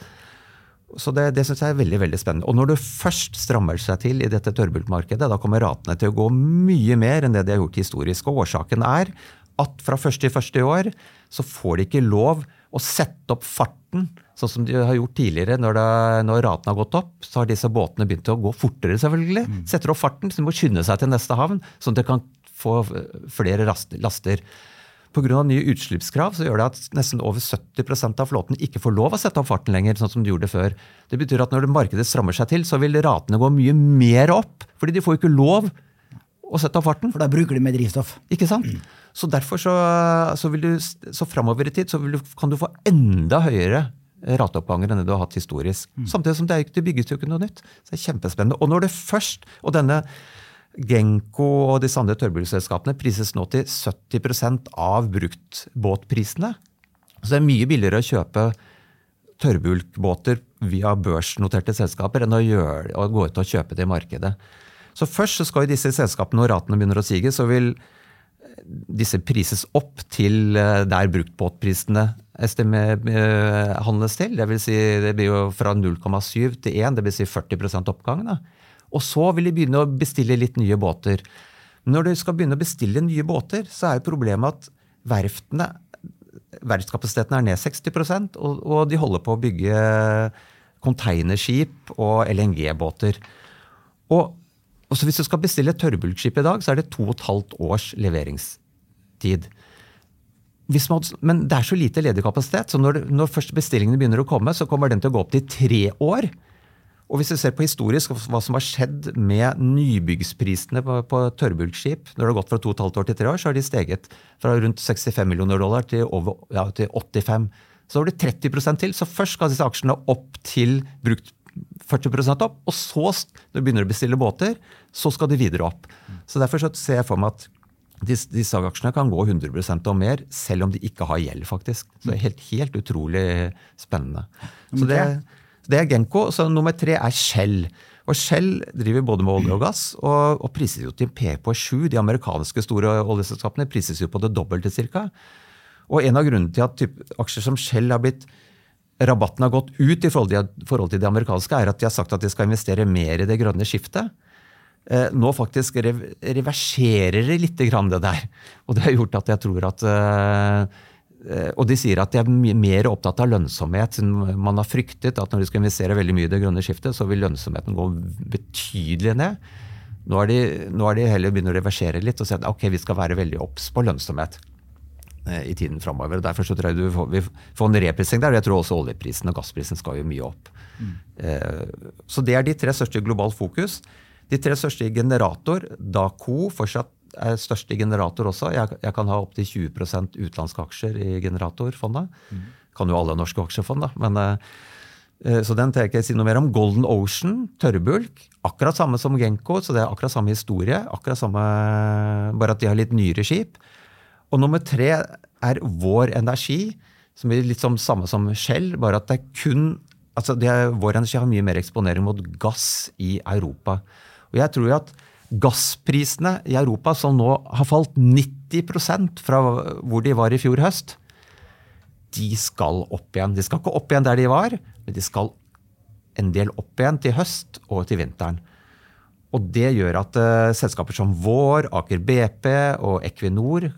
Så det, det syns jeg er veldig veldig spennende. Og når du først strammer seg til i dette tørrbultmarkedet, da kommer ratene til å gå mye mer enn det de har gjort historisk. Og årsaken er at fra 1.1. i år så får de ikke lov å sette opp farten, sånn som de har gjort tidligere. Når, det, når raten har gått opp, så har disse båtene begynt å gå fortere, selvfølgelig. Mm. Setter opp farten, så de må skynde seg til neste havn, sånn at de kan få flere laster. Pga. nye utslippskrav så gjør det at nesten over 70% av flåten ikke får lov å sette opp farten lenger, sånn som de gjorde før. Det betyr at når markedet strammer seg til, så vil ratene gå mye mer opp. Fordi de får ikke lov å sette av farten. For da bruker du mer drivstoff. Ikke sant? Mm. Så derfor så, så, vil du, så framover i tid så du, kan du få enda høyere rateoppganger enn det du har hatt historisk. Mm. Samtidig som det, er, det bygges jo ikke noe nytt. Så det er kjempespennende. Og når det først, og denne Genko og disse andre tørrbulselskapene prises nå til 70% av bruktbåtprisene. Så det er mye billigere å kjøpe tørrbulkbåter via børsnoterte selskaper enn å, gjøre, å gå ut og kjøpe det i markedet. Så først så skal jo disse selskapene, når ratene begynner å sige, så vil disse prises opp til eh, der bruktbåtprisene eh, handles til. Det, vil si, det blir jo fra 0,7 til 1, det vil si 40 oppgang. Da. Og så vil de begynne å bestille litt nye båter. Når de skal begynne å bestille nye båter, så er jo problemet at verftene Verftskapasiteten er ned 60 og, og de holder på å bygge containerskip og LNG-båter. Og, og Hvis du skal bestille et tørrbulkskip i dag, så er det to og et halvt års leveringstid. Man, men det er så lite ledig kapasitet, så når, når først bestillingene begynner å komme, så kommer den til å gå opp til tre år. Og hvis du ser på historisk hva som har skjedd med nybyggsprisene på, på tørrbulkskip når det har gått fra to og et halvt år til tre år, så har de steget fra rundt 65 millioner dollar til, over, ja, til 85. Så har du 30% til. Så først skal disse aksjene opp til brukt 40% opp, og så, når du begynner å bestille båter, så skal de videre opp. Så Derfor så ser jeg for meg at disse, disse aksjene kan gå 100% og mer, selv om de ikke har gjeld, faktisk. Så det er helt, helt utrolig spennende. Så det, det er Genko. Så nummer tre er Shell. Og Shell driver både med olje og gass og, og prises jo til P på 7. De amerikanske store oljeselskapene prises jo på det dobbelte ca. Og en av grunnene til at typ, aksjer som Shell har blitt Rabatten har gått ut i forhold til, det amerikanske, er at de har sagt at de skal investere mer i det grønne skiftet. Eh, nå faktisk reverserer de litt det der. Og det har gjort at jeg tror at eh, Eh, og de sier at de er mer opptatt av lønnsomhet. Man har fryktet at når de skal investere veldig mye i det grønne skiftet, så vil lønnsomheten gå betydelig ned. Nå er de, nå er de heller begynner å reversere litt og si at ok, vi skal være veldig obs på lønnsomhet i tiden framover. Derfor så tror jeg du får, vi får en reprising der. og Jeg tror også oljeprisen og gassprisen skal jo mye opp. Mm. Så det er de tre største i global fokus. De tre største i generator, Daco fortsatt er største generator også. Jeg, jeg kan ha opptil 20% utenlandske aksjer i generatorfondet. Mm. Kan jo alle norske aksjefond, da. Men, uh, så den tenker jeg si noe mer om. Golden Ocean, tørrbulk. Akkurat samme som Genco, så det er akkurat samme historie. akkurat samme, Bare at de har litt nyere skip. Og nummer tre er Vår Energi, som er litt som samme som Shell, bare at det er kun altså er, Vår Energi har mye mer eksponering mot gass i Europa. Og jeg tror jo at Gassprisene i Europa, som nå har falt 90% fra hvor de var i fjor høst, de skal opp igjen. De skal ikke opp igjen der de var, men de skal en del opp igjen til høst og til vinteren. Og det gjør at uh, selskaper som Vår, Aker BP og Equinor,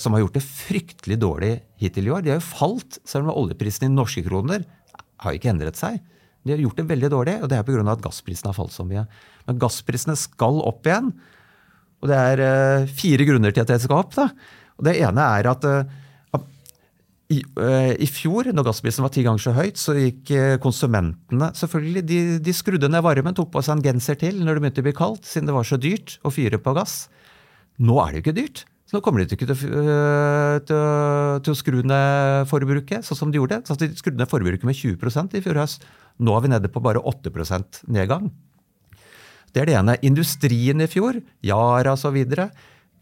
som har gjort det fryktelig dårlig hittil i år, de har jo falt, selv om oljeprisen i norske kroner har ikke endret seg. De har gjort det veldig dårlig, og det er pga. at gassprisene har falt så mye. Men gassprisene skal opp igjen. Og det er uh, fire grunner til at det skal opp. Da. Og Det ene er at uh, i, i, fjor, når gassprisen var ti ganger så høyt, så gikk konsumentene selvfølgelig, de, de, skrudde ned varmen, tok på seg en genser til når det begynte å bli kaldt, siden det var så dyrt å fyre på gass. Nå er det jo ikke dyrt. Så nå kommer de ikke til, til, til, å skru ned forbruket, sånn som de gjorde. Så de skrudde ned forbruket med 20% i fjor høst. Nå er vi nede på bare 8% nedgang. Det er det ene. Industrien i fjor, Yara osv.,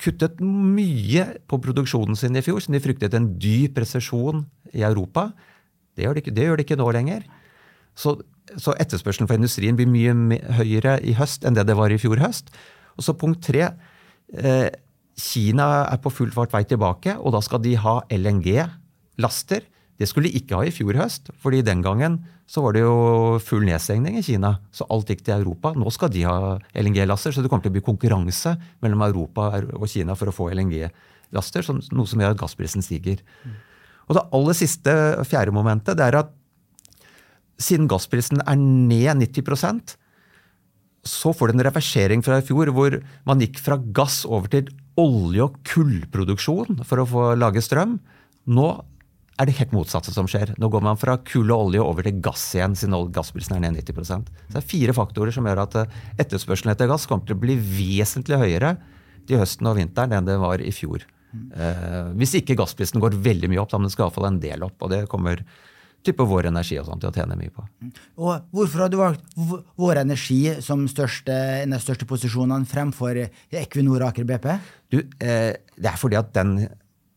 kuttet mye på produksjonen sin i fjor, siden de fryktet en dyp resesjon i Europa. Det gjør de ikke, det gjør de ikke nå lenger. Så, så, etterspørselen for industrien blir mye høyere i høst enn det det var i fjor høst. Og så punkt tre. Eh, Kina er på full fart vei tilbake, og da skal de ha LNG-laster. Det skulle de ikke ha i fjor høst, fordi den gangen så var det jo full nedstengning i Kina. Så alt gikk til Europa. Nå skal de ha LNG-laster, så det kommer til å bli konkurranse mellom Europa og Kina for å få LNG-laster, noe som gjør at gassprisen stiger. Og det aller siste, fjerde momentet, det er at siden gassprisen er ned 90 så får du en reversering fra i fjor, hvor man gikk fra gass over til olje- og kullproduksjon for å få lage strøm. Nå er det helt motsatte som skjer. Nå går man fra kull og olje over til gass igjen, siden gassprisen er ned 90 Så Det er fire faktorer som gjør at eh, etterspørselen etter gass kommer til å bli vesentlig høyere til høsten og vinteren enn det var i fjor. Eh, hvis ikke gassprisen går veldig mye opp, da, men det skal iallfall en del opp. og det kommer type Vår Energi og sånt til å tjene mye på. Og Hvorfor har du valgt Vår Energi som største, en av de største posisjonene fremfor Equinor og Aker BP? Du, eh, det er fordi at den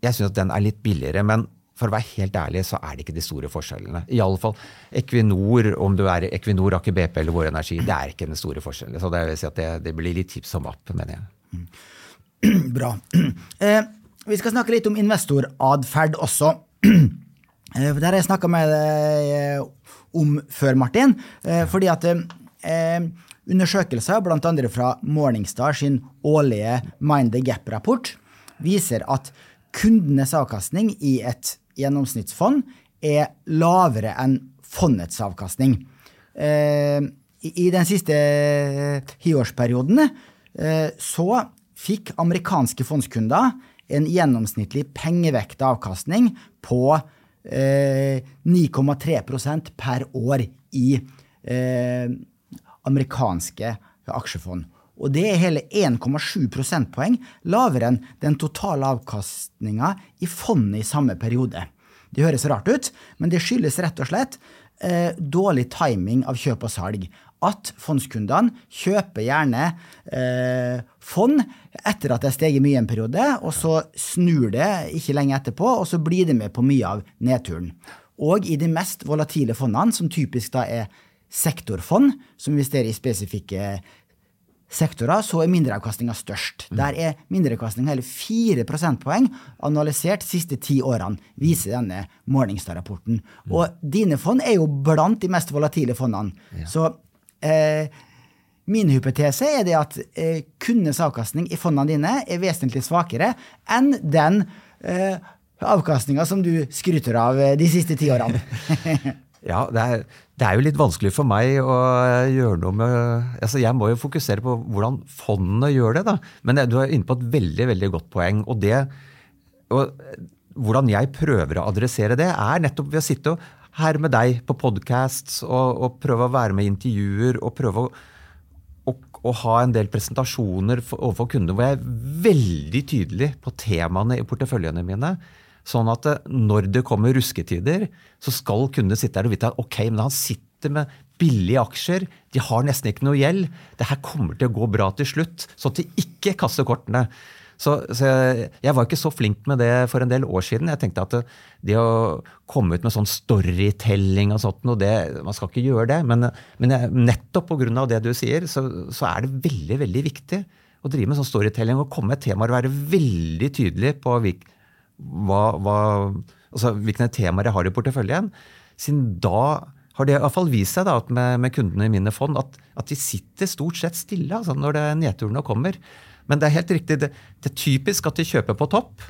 jeg syns den er litt billigere. Men for å være helt ærlig så er det ikke de store forskjellene. I alle fall Equinor, om du er Equinor, Aker BP eller Vår Energi, det er ikke den store forskjellen. Så det, vil si at det, det blir litt tips om app, mener jeg. Bra. Eh, vi skal snakke litt om investoratferd også. Eh, det har jeg snakka med deg eh, om før, Martin. Eh, fordi at undersøkelser, bl.a. fra Morningstar sin årlige Mind the Gap-rapport, viser at kundenes avkastning i et gjennomsnittsfond er lavere enn fondets avkastning. I den siste tiårsperioden så fikk amerikanske fondskunder en gjennomsnittlig pengevekta avkastning på eh, 9,3% per år i eh, amerikanske aksjefond. Og det er hele 1,7 prosentpoeng lavere enn den totale avkastninga i fondet i samme periode. Det høres rart ut, men det skyldes rett og slett eh, dårlig timing av kjøp og salg. At fondskundene kjøper gjerne eh, fond etter at det har steget mye en periode, og så snur det ikke lenge etterpå, og så blir det med på mye av nedturen. Og i de mest volatile fondene, som typisk da er sektorfond, som investerer i spesifikke sektorer, så er mindreavkastninga størst. Mm. Der er mindreavkastninga hele 4 prosentpoeng analysert de siste ti årene, viser denne Morningstar-rapporten. Mm. Og dine fond er jo blant de mest volatile fondene. Ja. Så min hypotese er det at eh, kundenes avkastning i fondene dine er vesentlig svakere enn den eh, avkastninga som du skryter av eh, de siste ti årene. Ja, det er, det er, jo litt vanskelig for meg å gjøre noe med altså Jeg må jo fokusere på hvordan fondene gjør det. da. Men du er inne på et veldig veldig godt poeng. og det, og Hvordan jeg prøver å adressere det, er nettopp ved å sitte her med deg på podcasts og, og prøve å være med i intervjuer og prøve å, å, ha en del presentasjoner for, overfor kunder hvor jeg er veldig tydelig på temaene i porteføljene mine. Sånn at eh, når det kommer rusketider, så skal kundene sitte der og vite at ok, men han sitter med billige aksjer, de har nesten ikke noe gjeld. Det her kommer til å gå bra til slutt. Sånn at de ikke kaster kortene. Så, så jeg, jeg, var ikke så flink med det for en del år siden. Jeg tenkte at det, det å komme ut med sånn storytelling og sånt, og det, man skal ikke gjøre det. Men, men jeg, nettopp pga. det du sier, så, så, er det veldig veldig viktig å drive med sånn storytelling og komme med temaer og være veldig tydelig på hvilke hva, hva, altså, hvilke temaer jeg har i porteføljen. Siden da har det i hvert fall vist seg da, med, med, kundene i mine fond at, at, de sitter stort sett stille altså, når det nedturene kommer. Men det er helt riktig, det, det, er typisk at de kjøper på topp.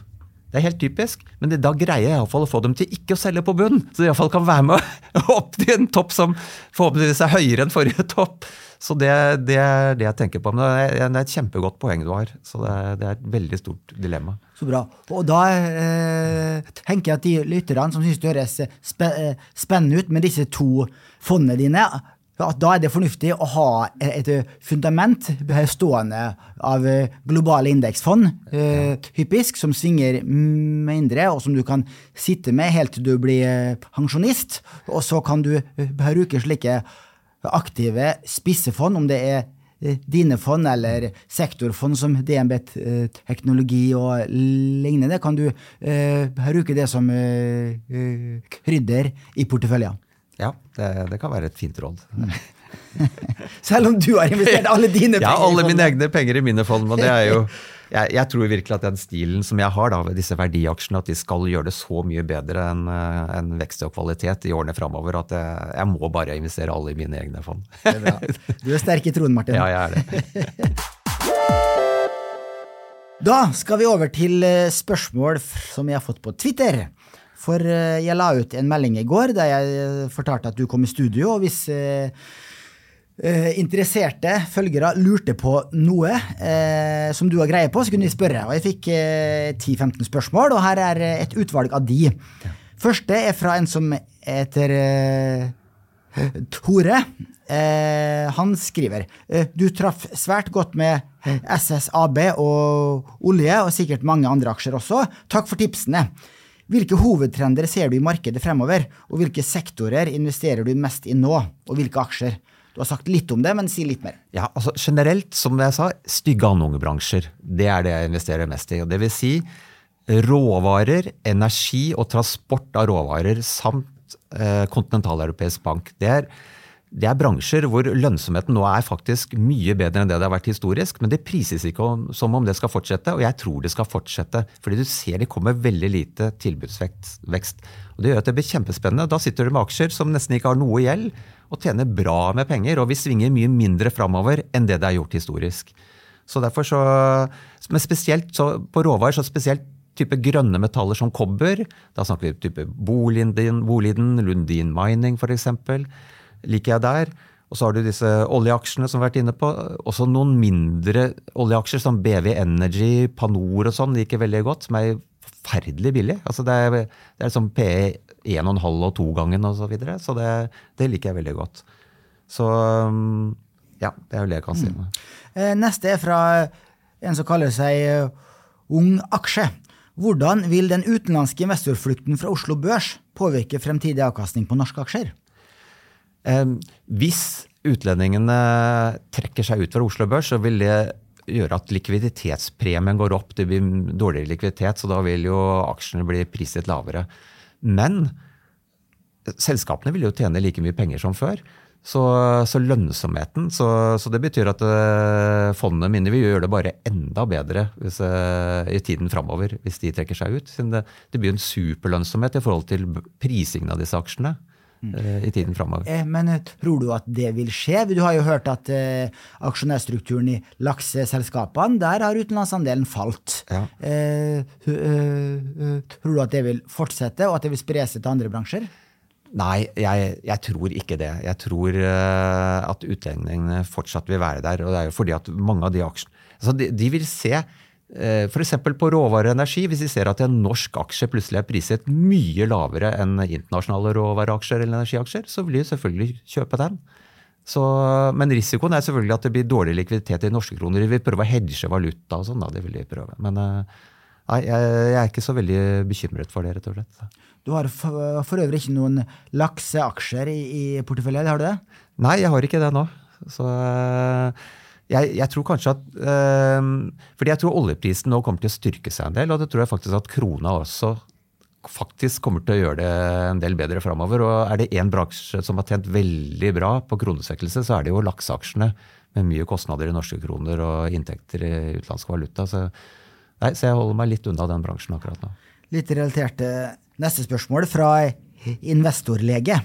Det er helt typisk, men det, da greier jeg i hvert fall å få dem til ikke å selge på bunn. Så de i hvert fall kan være med opp til en topp som forhåpentligvis er høyere enn forrige topp. Så det, det, er det jeg tenker på. Men det er, det er et kjempegodt poeng du har. Så det er, det er, et veldig stort dilemma. Så bra. Og da eh, tenker jeg at de lytterne som syns det høres spe, eh, spennende ut med disse to fondene dine, da er det fornuftig å ha et fundament stående av globale indeksfond, eh, hypisk, som svinger mindre, og som du kan sitte med helt til du blir eh, pensjonist. Og så kan du bruke slike aktive spissefond, om det er eh, dine fond eller sektorfond som DNB eh, Teknologi og lignende, kan du bruke det som krydder i porteføljen. Ja, det, det, kan være et fint råd. Selv om du har investert alle dine penger? Ja, alle mine egne penger i mine fond. men det er jo jeg, jeg, tror virkelig at den stilen som jeg har da, ved disse verdiaksjene, at de skal gjøre det så mye bedre enn eh, en vekst og kvalitet i årene framover at jeg, jeg, må bare investere alle i mine egne fond. Du er sterk i troen, Martin. Ja, jeg er det. Da skal vi over til eh, spørsmål som jeg har fått på Twitter. For eh, jeg la ut en melding i går der jeg fortalte at du kom i studio. og hvis Uh, interesserte følgere lurte på noe eh, som du har greie på, så kunne de spørre. Og jeg fikk eh, 10-15 spørsmål, og her er et utvalg av de. Første er fra en som heter Tore. han skriver du traff svært godt med SSAB og olje, og sikkert mange andre aksjer også. Takk for tipsene. Hvilke hovedtrender ser du i markedet fremover, og hvilke sektorer investerer du mest i nå, og hvilke aksjer? Du har sagt litt om det, men si litt mer. Ja, altså Generelt, som jeg sa, stygge andungebransjer. Det er det jeg investerer mest i. og det vil si råvarer, energi og transport av råvarer samt eh, kontinentaleuropeisk bank. Det er det er bransjer hvor lønnsomheten nå er faktisk mye bedre enn det det har vært historisk, men det prises ikke om, som om det skal fortsette, og jeg tror det skal fortsette. Fordi du ser det kommer veldig lite tilbudsvekst. Og Det gjør at det blir kjempespennende. Da sitter du med aksjer som nesten ikke har noe gjeld, og tjener bra med penger, og vi svinger mye mindre framover enn det det er gjort historisk. Så derfor så, Men spesielt så, på råvarer, så spesielt type grønne metaller som kobber. Da snakker vi type Boliden, Boliden Lundin Mining f.eks liker jeg der. Og så har du disse oljeaksjene som vi har vært inne på. Også noen mindre oljeaksjer som BV Energy, Panor og sånn liker veldig godt, som er forferdelig billig. Altså det er, det er som PE 1,5 og 2-gangen og så videre. Så det, det, liker jeg veldig godt. Så um, ja, det er jo det jeg kan si. Mm. Eh, neste er fra en som kaller seg eh, Ung Aksje. Hvordan vil den utenlandske investorflukten fra Oslo Børs påvirke fremtidig avkastning på norske aksjer? Hvis utlendingene trekker seg ut fra Oslo Børs, så vil det gjøre at likviditetspremien går opp. Det blir dårligere likviditet, så da vil jo aksjene bli priset lavere. Men selskapene vil jo tjene like mye penger som før. Så, så lønnsomheten så, så, det betyr at uh, fondene mine vil gjøre det bare enda bedre hvis, uh, i tiden framover hvis de trekker seg ut. Det, det, blir en superlønnsomhet i forhold til prisingen av disse aksjene. Eh, i tiden framover. Eh, men eh, tror du at det vil skje? Du har jo hørt at uh, aksjonærstrukturen i lakseselskapene, der har utenlandsandelen falt. Ja. Eh, tror du at det vil fortsette, og at det vil spre seg til andre bransjer? Nei, jeg, jeg, tror ikke det. Jeg tror uh, at utlendingene fortsatt vil være der. og det er jo fordi at mange av de aksjene altså de, de vil se F.eks. på råvareenergi, hvis vi ser at en norsk aksje plutselig er priset mye lavere enn internasjonale råvareaksjer eller energiaksjer, så vil de selvfølgelig kjøpe den. Så, men risikoen er selvfølgelig at det blir dårlig likviditet i norske kroner. De vil prøve å hedge valuta og sånn. det vil vi prøve. Men eh, nei, jeg, er ikke så veldig bekymret for det, rett og slett. Du har for, for øvrig ikke noen lakseaksjer i, i porteføljen, har du det? Nei, jeg har ikke det nå. Så eh, jeg, jeg, tror kanskje at øh, fordi jeg tror oljeprisen nå kommer til å styrke seg en del, og det tror jeg faktisk at krona også faktisk kommer til å gjøre det en del bedre framover. Og er det én bransje som har tjent veldig bra på kronesvekkelse, så er det jo lakseaksjene med mye kostnader i norske kroner og inntekter i utenlandsk valuta. Så, nei, så jeg holder meg litt unna den bransjen akkurat nå. Litt relatert til neste spørsmål fra investorlege.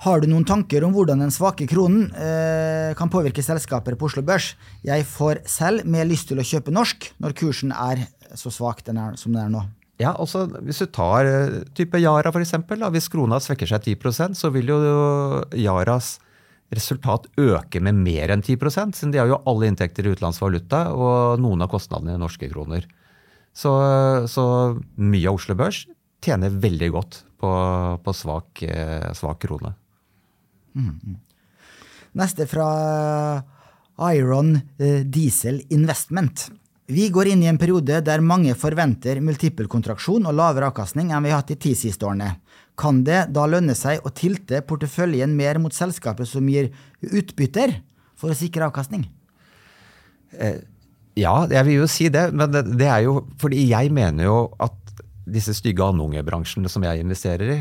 Har du noen tanker om hvordan den svake kronen eh, kan påvirke selskaper på Oslo Børs? Jeg får selv mer lyst til å kjøpe norsk når kursen er så svak den er, som den er nå. Ja, altså Hvis du tar eh, type Yara f.eks. Hvis krona svekker seg 10% så vil jo Yaras resultat øke med mer enn 10% siden de har jo alle inntekter i utenlandsvaluta og noen av kostnadene i norske kroner. Så, så mye av Oslo Børs tjener veldig godt på, på svak, eh, svak krone. Mm. Neste fra Iron eh, Diesel Investment. Vi går inn i en periode der mange forventer multippelkontraksjon og lavere avkastning enn vi har hatt de ti siste årene. Kan det da lønne seg å tilte porteføljen mer mot selskapet som gir utbytter, for å sikre avkastning? Eh, ja, jeg vil jo si det. Men det, det, er jo fordi jeg mener jo at disse stygge andungebransjene som jeg investerer i,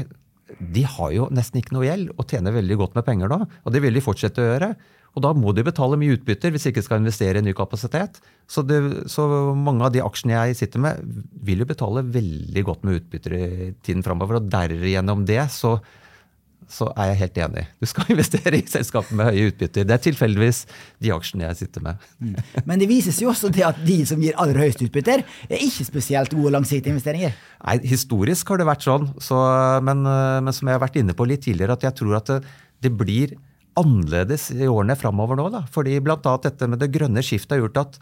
de har jo nesten ikke noe gjeld og tjener veldig godt med penger nå. Og det vil de fortsette å gjøre. Og da må de betale mye utbytter hvis de ikke skal investere i ny kapasitet. Så, det, så mange av de aksjene jeg sitter med, vil jo betale veldig godt med utbytter i tiden framover. Og derigjennom det så så er jeg helt enig. Du skal investere i selskaper med høye utbytter. Det er tilfeldigvis de aksjene jeg sitter med. Mm. Men det vises jo også til at de som gir aller høyest utbytter, er ikke spesielt gode langsiktige investeringer. Nei, Historisk har det vært sånn, så, men, men, som jeg har vært inne på litt tidligere, at jeg tror at det, det blir annerledes i årene framover nå. Da. Fordi bl.a. dette med det grønne skiftet har gjort at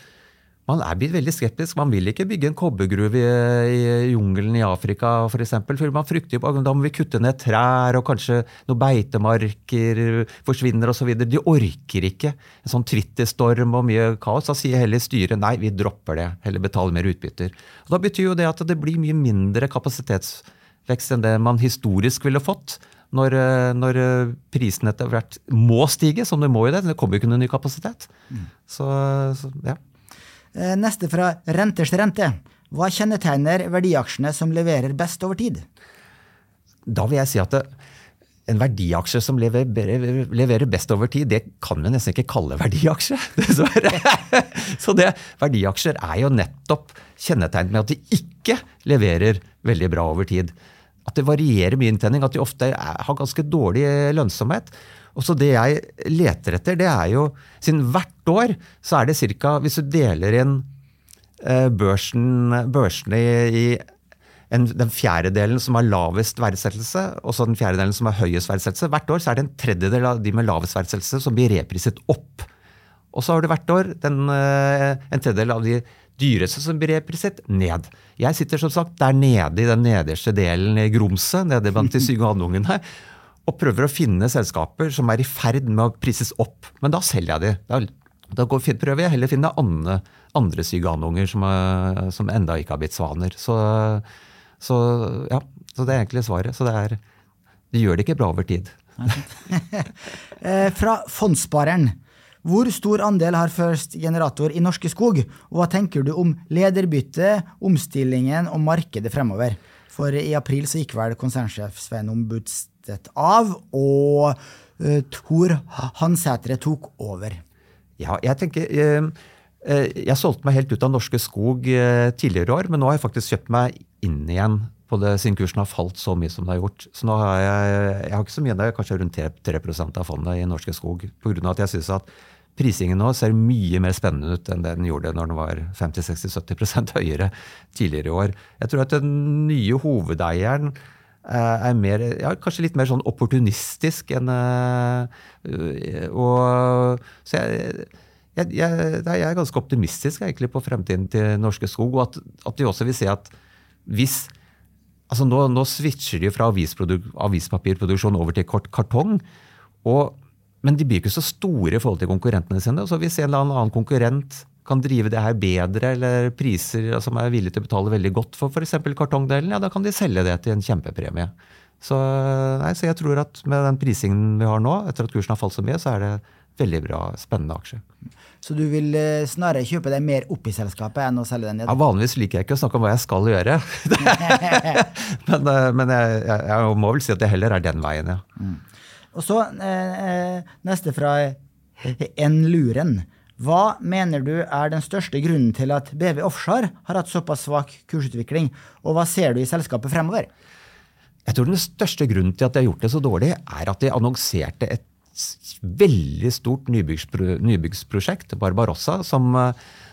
man er blitt veldig skeptisk. Man vil ikke bygge en kobbergruve i, i jungelen i Afrika f.eks. Man frykter jo da må vi kutte ned trær, og kanskje noen beitemarker forsvinner osv. De orker ikke en sånn Twitter-storm og mye kaos. Da sier heller styret nei, vi dropper det. Heller betaler mer utbytter. Og da betyr jo det at det blir mye mindre kapasitetsvekst enn det man historisk ville fått. Når, når prisene etter hvert må stige, som det må i det. Det kommer jo ikke noen ny kapasitet. Mm. Så, så ja. Eh, neste fra renters rente. Hva kjennetegner verdiaksjene som leverer best over tid? Da vil jeg si at det, en verdiaksje som leverer, leverer, best over tid, det kan vi nesten ikke kalle verdiaksje. Dessverre. Så det, verdiaksjer er jo nettopp kjennetegnet med at de ikke leverer veldig bra over tid. At det varierer mye inntjening, at de ofte er, har ganske dårlig lønnsomhet. Og så Det jeg leter etter, det er jo Siden hvert år så er det ca. Hvis du deler inn eh, børsen, børsene i, en, den fjerdedelen som har lavest verdsettelse, og så den fjerdedelen som har høyest verdsettelse. Hvert år så er det en tredjedel av de med lavest verdsettelse som blir repriset opp. Og så har du hvert år den, eh, en tredjedel av de dyreste som blir repriset ned. Jeg sitter som sagt der nede i den nederste delen i grumset, nede blant de syke andungene, og prøver å finne selskaper som er i ferd med å prises opp. Men da selger jeg de. Da, da prøver jeg heller å finne andre, andre syke som, som enda ikke har blitt svaner. Så så ja, så det er egentlig svaret. Så det er Du gjør det ikke bra over tid. Eh, fra fondsspareren. Hvor stor andel har First Generator i Norske Skog? Og hva tenker du om lederbytte, omstillingen og markedet fremover? For i april så gikk vel konsernsjef Svein Ombudstedt av, og uh, Tor Hansætre tok over. Ja, jeg tenker uh, Jeg solgte meg helt ut av Norske Skog tidligere år, men nå har jeg faktisk kjøpt meg inn igjen på det, siden kursen har falt så mye som det har gjort. Så nå har jeg, jeg har ikke så mye, det er kanskje rundt 3, 3 av fondet i Norske Skog. På grunn av at jeg synes at prisingen nå ser mye mer spennende ut enn det den gjorde når den var 50-60-70 høyere tidligere i år. Jeg tror at den nye hovedeieren eh, er mer, ja, kanskje litt mer sånn opportunistisk enn øh, og, Så jeg, jeg, jeg, jeg, er ganske optimistisk egentlig på fremtiden til Norske Skog, og at, at vi også vil se at hvis altså nå, nå switcher de fra avispapirproduksjon over til kartong. Og, men de blir ikke så store i forhold til konkurrentene sine. og så Hvis en eller annen konkurrent kan drive det her bedre, eller priser som er villige til å betale veldig godt for f.eks. kartongdelen, ja, da kan de selge det til en kjempepremie. Så, nei, så jeg tror at med den prisingen vi har nå, etter at kursen har falt så mye, så er det veldig bra, spennende aksje. Så du vil eh, snarere kjøpe deg mer opp i selskapet enn å selge den ned? Ja, vanligvis liker jeg ikke å snakke om hva jeg skal gjøre. men, eh, men jeg, jeg, jeg, må vel si at det heller er den veien, ja. Mm. Og så eh, eh neste fra En Luren. Hva mener du er den største grunnen til at BV Offshore har hatt såpass svak kursutvikling, og hva ser du i selskapet fremover? Jeg tror den største grunnen til at de har gjort det så dårlig, er at de annonserte et veldig stort nybyggsprosjekt, Barbarossa, som,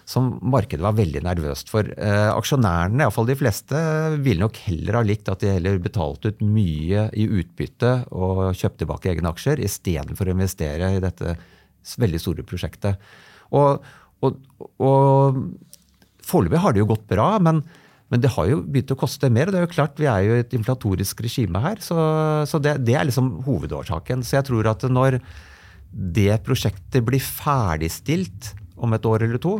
som, markedet var veldig nervøst for. Eh, aksjonærene, iallfall de fleste, ville nok heller ha likt at de heller betalte ut mye i utbytte og kjøpte tilbake egne aksjer, istedenfor å investere i dette veldig store prosjektet. Og, og, og foreløpig har det jo gått bra, men men det har jo begynt å koste mer. og det er jo klart Vi er jo i et inflatorisk regime her, så, så det, det, er liksom hovedårsaken. Så jeg tror at når det prosjektet blir ferdigstilt om et år eller to,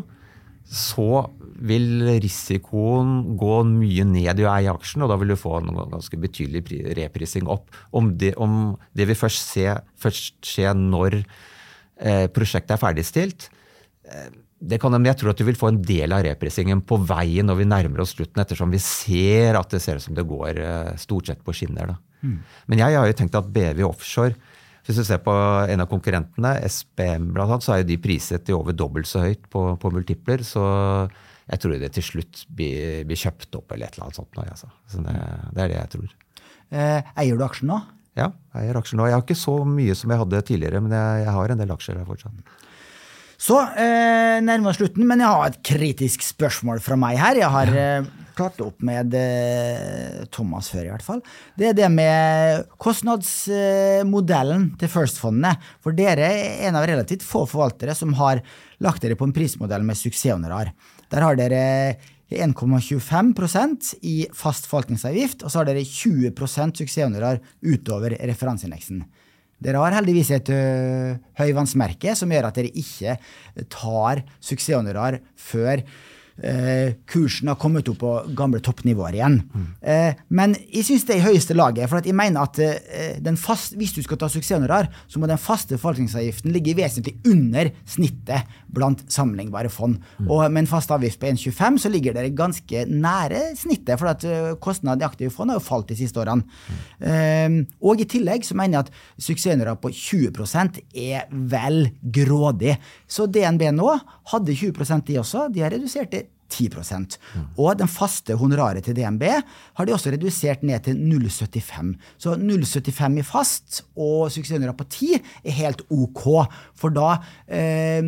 så vil risikoen gå mye ned i å eie aksjen, og da vil du få en ganske betydelig reprising opp. Om det, om det vil først, se, først skje når eh, prosjektet er ferdigstilt, det kan, jeg tror at du vil få en del av reprisingen på veien når vi nærmer oss slutten, ettersom vi ser at det ser ut som det går eh, stort sett på skinner. Mm. Men jeg har jo tenkt at BV Offshore hvis du ser på en av konkurrentene, SPM blant annet, så er jo de priset til over dobbelt så høyt på, på multipler. Så jeg tror det til slutt blir, blir kjøpt opp eller et eller annet sånt. Nå, altså. Så det, det, er det jeg tror. Eh, eier du aksjen nå? Ja, jeg eier aksjer nå. Jeg har ikke så mye som jeg hadde tidligere, men jeg, jeg har en del aksjer der fortsatt. Så eh, nærmer oss slutten, men jeg har et kritisk spørsmål fra meg her. Jeg har eh, klart opp med eh, Thomas før, i hvert fall. Det er det med kostnadsmodellen til First-fondene. For dere er en av relativt få forvaltere som har lagt dere på en prismodell med suksesshonorar. Der har dere 1,25% i fast forvaltningsavgift, og så har dere 20% suksesshonorar utover referanseindeksen. Dere har heldigvis et høyvannsmerke som gjør at dere ikke tar suksesshonorar før eh, kursen har kommet opp på gamle toppnivåer igjen. Mm. Eh, men jeg syns det er i høyeste laget. For jeg mener at eh, fast, hvis du skal ta suksesshonorar, så må den faste forvaltningsavgiften ligge vesentlig under snittet blant sammenlignbare fond. Mm. Og med en fast avgift på 1,25 så ligger dere ganske nære snittet, for at eh, kostnadene i aktive fond har jo falt de siste årene. Mm. og i tillegg så mener jeg at suksesshonorar på 20% er vel grådig. Så DNB nå hadde 20% de også. De har redusert det 10 mm. Og den faste honoraret til DNB har de også redusert ned til 0,75. Så 0,75 i fast og suksesshonorar på 10 er helt ok. For da, eh,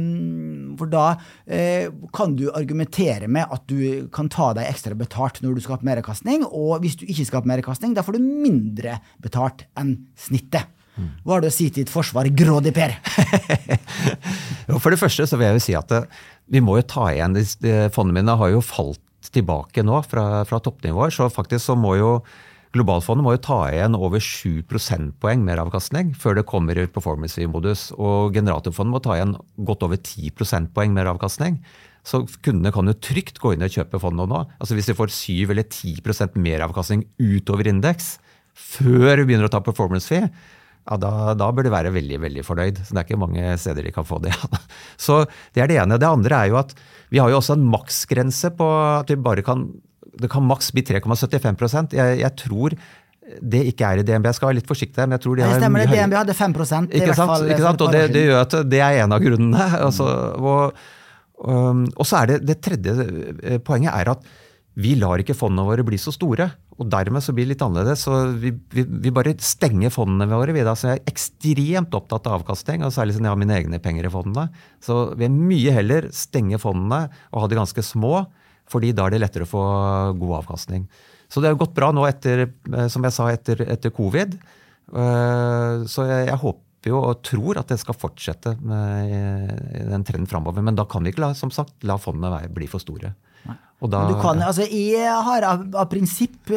for da eh, kan du argumentere med at du kan ta deg ekstra betalt når du skal ha meravkastning, og hvis du ikke skal ha meravkastning, da får du mindre betalt enn snittet. Hva har du å si til ditt forsvar, Grådig Per? For det første så vil jeg jo si at eh, vi må jo ta igjen Fondene mine har jo falt tilbake nå fra, fra toppnivåer. Så faktisk så må jo Globalfondet må jo ta igjen over 7 prosentpoeng mer avkastning før det kommer i performance modus Og Generatorfondet må ta igjen godt over 10 prosentpoeng mer avkastning. Så kundene kan jo trygt gå inn og kjøpe fondet nå. Altså Hvis de får 7 eller 10 mer avkastning utover indeks før vi begynner å ta performance fee, ja, da, da, bør du være veldig veldig fornøyd. Så Det er ikke mange steder de kan få det. Så Det er det ene. Det andre er jo at vi har jo også en maksgrense på at vi bare kan Det kan maks bli 3,75 jeg, jeg tror det ikke er i DNB. Jeg skal være litt forsiktig. men jeg tror de har... Det stemmer det, DNB hadde 5% Ikke sant? Ikke sant? Og det, det, gjør at det er en av grunnene. Altså, og, um, og, så er det det tredje eh, poenget er at vi lar ikke fondene våre bli så store. Og dermed så blir det litt annerledes. Så vi, vi, vi bare stenger fondene våre. Vi, så jeg er ekstremt opptatt av avkastning, og særlig siden jeg har mine egne penger i fondene. Så vi vil mye heller stenge fondene og ha de ganske små, fordi da er det lettere å få god avkastning. Så det har gått bra nå etter, eh, som jeg sa, etter, etter covid. Eh, så jeg, jeg håper jo og tror at det skal fortsette med den trenden framover. Men da kan vi ikke la, som sagt, la fondene bli for store. Da, du kan, altså, jeg har av, av prinsipp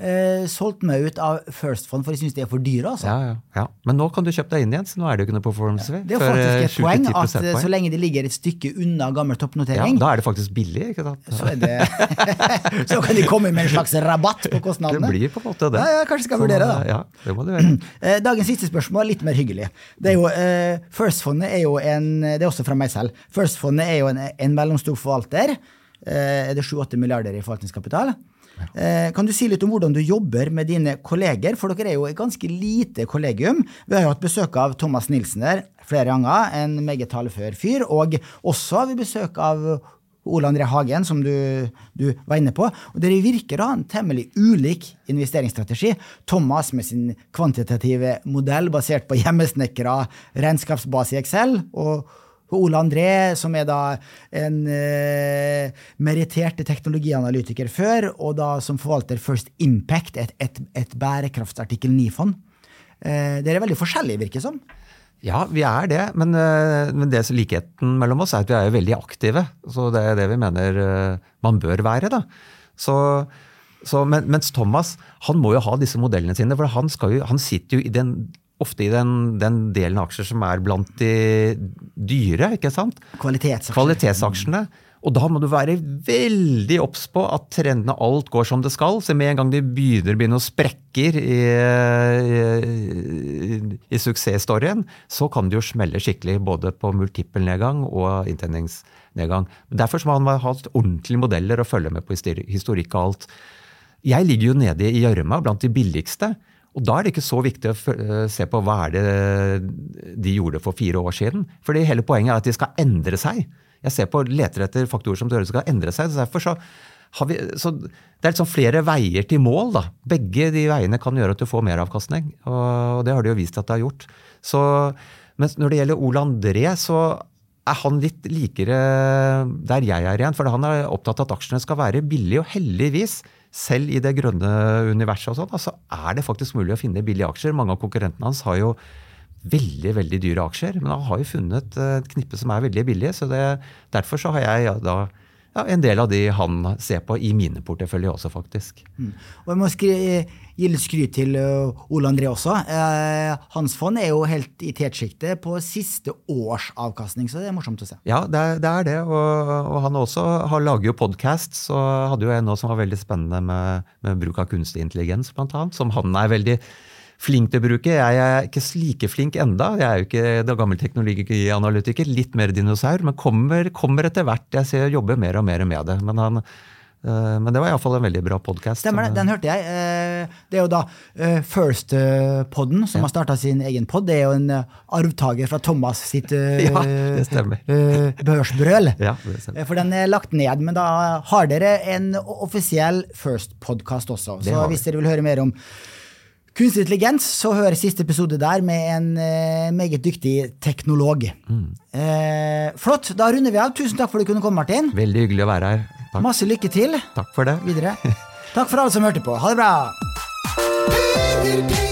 eh, solgt meg ut av First Fund, for jeg syns de er for dyre. Altså. Ja, ja, ja, Men nå kan du kjøpe deg inn igjen, så nå er det jo ikke noe performance ja, Det er jo faktisk et eh, poeng at eh, poeng. så lenge de ligger et stykke unna gammel toppnotering Ja, Da er det faktisk billig, ikke sant? Så, det, så kan de komme med en slags rabatt på kostnadene. Det blir på en måte det. Ja, ja Kanskje skal vurdere da. Ja, det må du gjøre. Dagens siste spørsmål, litt mer hyggelig. Det er jo, eh, First Fundet er jo en Det er også fra meg selv. First Fundet er jo en, en mellomstor forvalter. Eh, er det 7-8 milliarder i forvaltningskapital. Eh, kan du si litt om hvordan du jobber med dine kolleger? For dere er jo et ganske lite kollegium. Vi har jo hatt besøk av Thomas Nilsen der flere ganger, en meget talefør fyr. Og også har vi besøk av Ole André Hagen, som du, du, var inne på. Og dere virker å ha en temmelig ulik investeringsstrategi. Thomas med sin kvantitative modell basert på hjemmesnekra regnskapsbase i Excel. og Ole André, som er da en eh, merittert teknologianalytiker før, og da som forvalter First Impact, et, et, et bærekraftsartikkel 9-fond. Eh, dere er veldig forskjellige, virker det som. Ja, vi er det. Men, eh, men det likheten mellom oss er at vi er veldig aktive. Så det er det vi mener eh, man bør være. da. Så, så, men, mens Thomas han må jo ha disse modellene sine, for han, jo, han sitter jo i den ofte i den, den, delen av aksjer som er blant de dyre. ikke sant? Kvalitetsaksjer. Kvalitetsaksjene. Og da må du være veldig obs på at trendene alt går som det skal. Så med en gang de begynner, begynner å sprekker i, i, i suksessstoryen, så kan det jo smelle skikkelig både på multippelnedgang og inntjeningsnedgang. Derfor må man ha ordentlige modeller å følge med på historikk og alt. Jeg ligger jo nede i gjørma blant de billigste. Og Da er det ikke så viktig å eh, se på hva er det de gjorde for fire år siden. Fordi hele poenget er at de skal endre seg. Jeg ser på, leter etter faktorer som skal endre seg. derfor så vi, Det er liksom flere veier til mål. da. Begge de veiene kan gjøre at du får meravkastning. Og det har de jo vist at det har gjort. Så, mens når det gjelder Ole André, så er han litt likere der jeg er igjen. For han er opptatt av at aksjene skal være billige. Og heldigvis selv i det grønne universet og sånn, altså er det faktisk mulig å finne billige aksjer. Mange av konkurrentene hans har jo veldig veldig dyre aksjer, men han har jo funnet et knippe som er veldig billige. så det, Derfor så har jeg ja, da ja, en del av de han ser på i mine porteføljer også, faktisk. Mm. Og jeg må gi litt skryt til uh, Ole André også. Eh, hans fond er jo helt i tetsjiktet på siste års avkastning, så det er morsomt å se. Ja, det er det. Er det. Og, og, han også har lager jo podkast, så hadde jo en nå som var veldig spennende med, med bruk av kunstig intelligens, blant annet, som han er veldig flink til å bruke. Jeg er ikke like flink enda. Jeg er jo ikke da gammel teknologianalytiker, litt mer dinosaur, men kommer, kommer etter hvert. Jeg ser jobber mer og mer med det. Men, han, øh, men det var iallfall en veldig bra podkast. Stemmer det, den hørte jeg. Eh, det er jo da First-podden som ja. har starta sin egen pod. Det er jo en arvtaker fra Thomas sitt ja, det stemmer. børsbrøl. Ja, det stemmer. For den er lagt ned. Men da har dere en offisiell First-podkast også. Så hvis dere vil høre mer om Kunstig intelligens, så hør siste episode der med en eh, meget dyktig teknolog. Mm. Eh, flott. Da runder vi av. Tusen takk for at du kunne komme, Martin. Veldig hyggelig å være her. Takk. Masse lykke til Takk for det. videre. Takk for alle som hørte på. Ha det bra.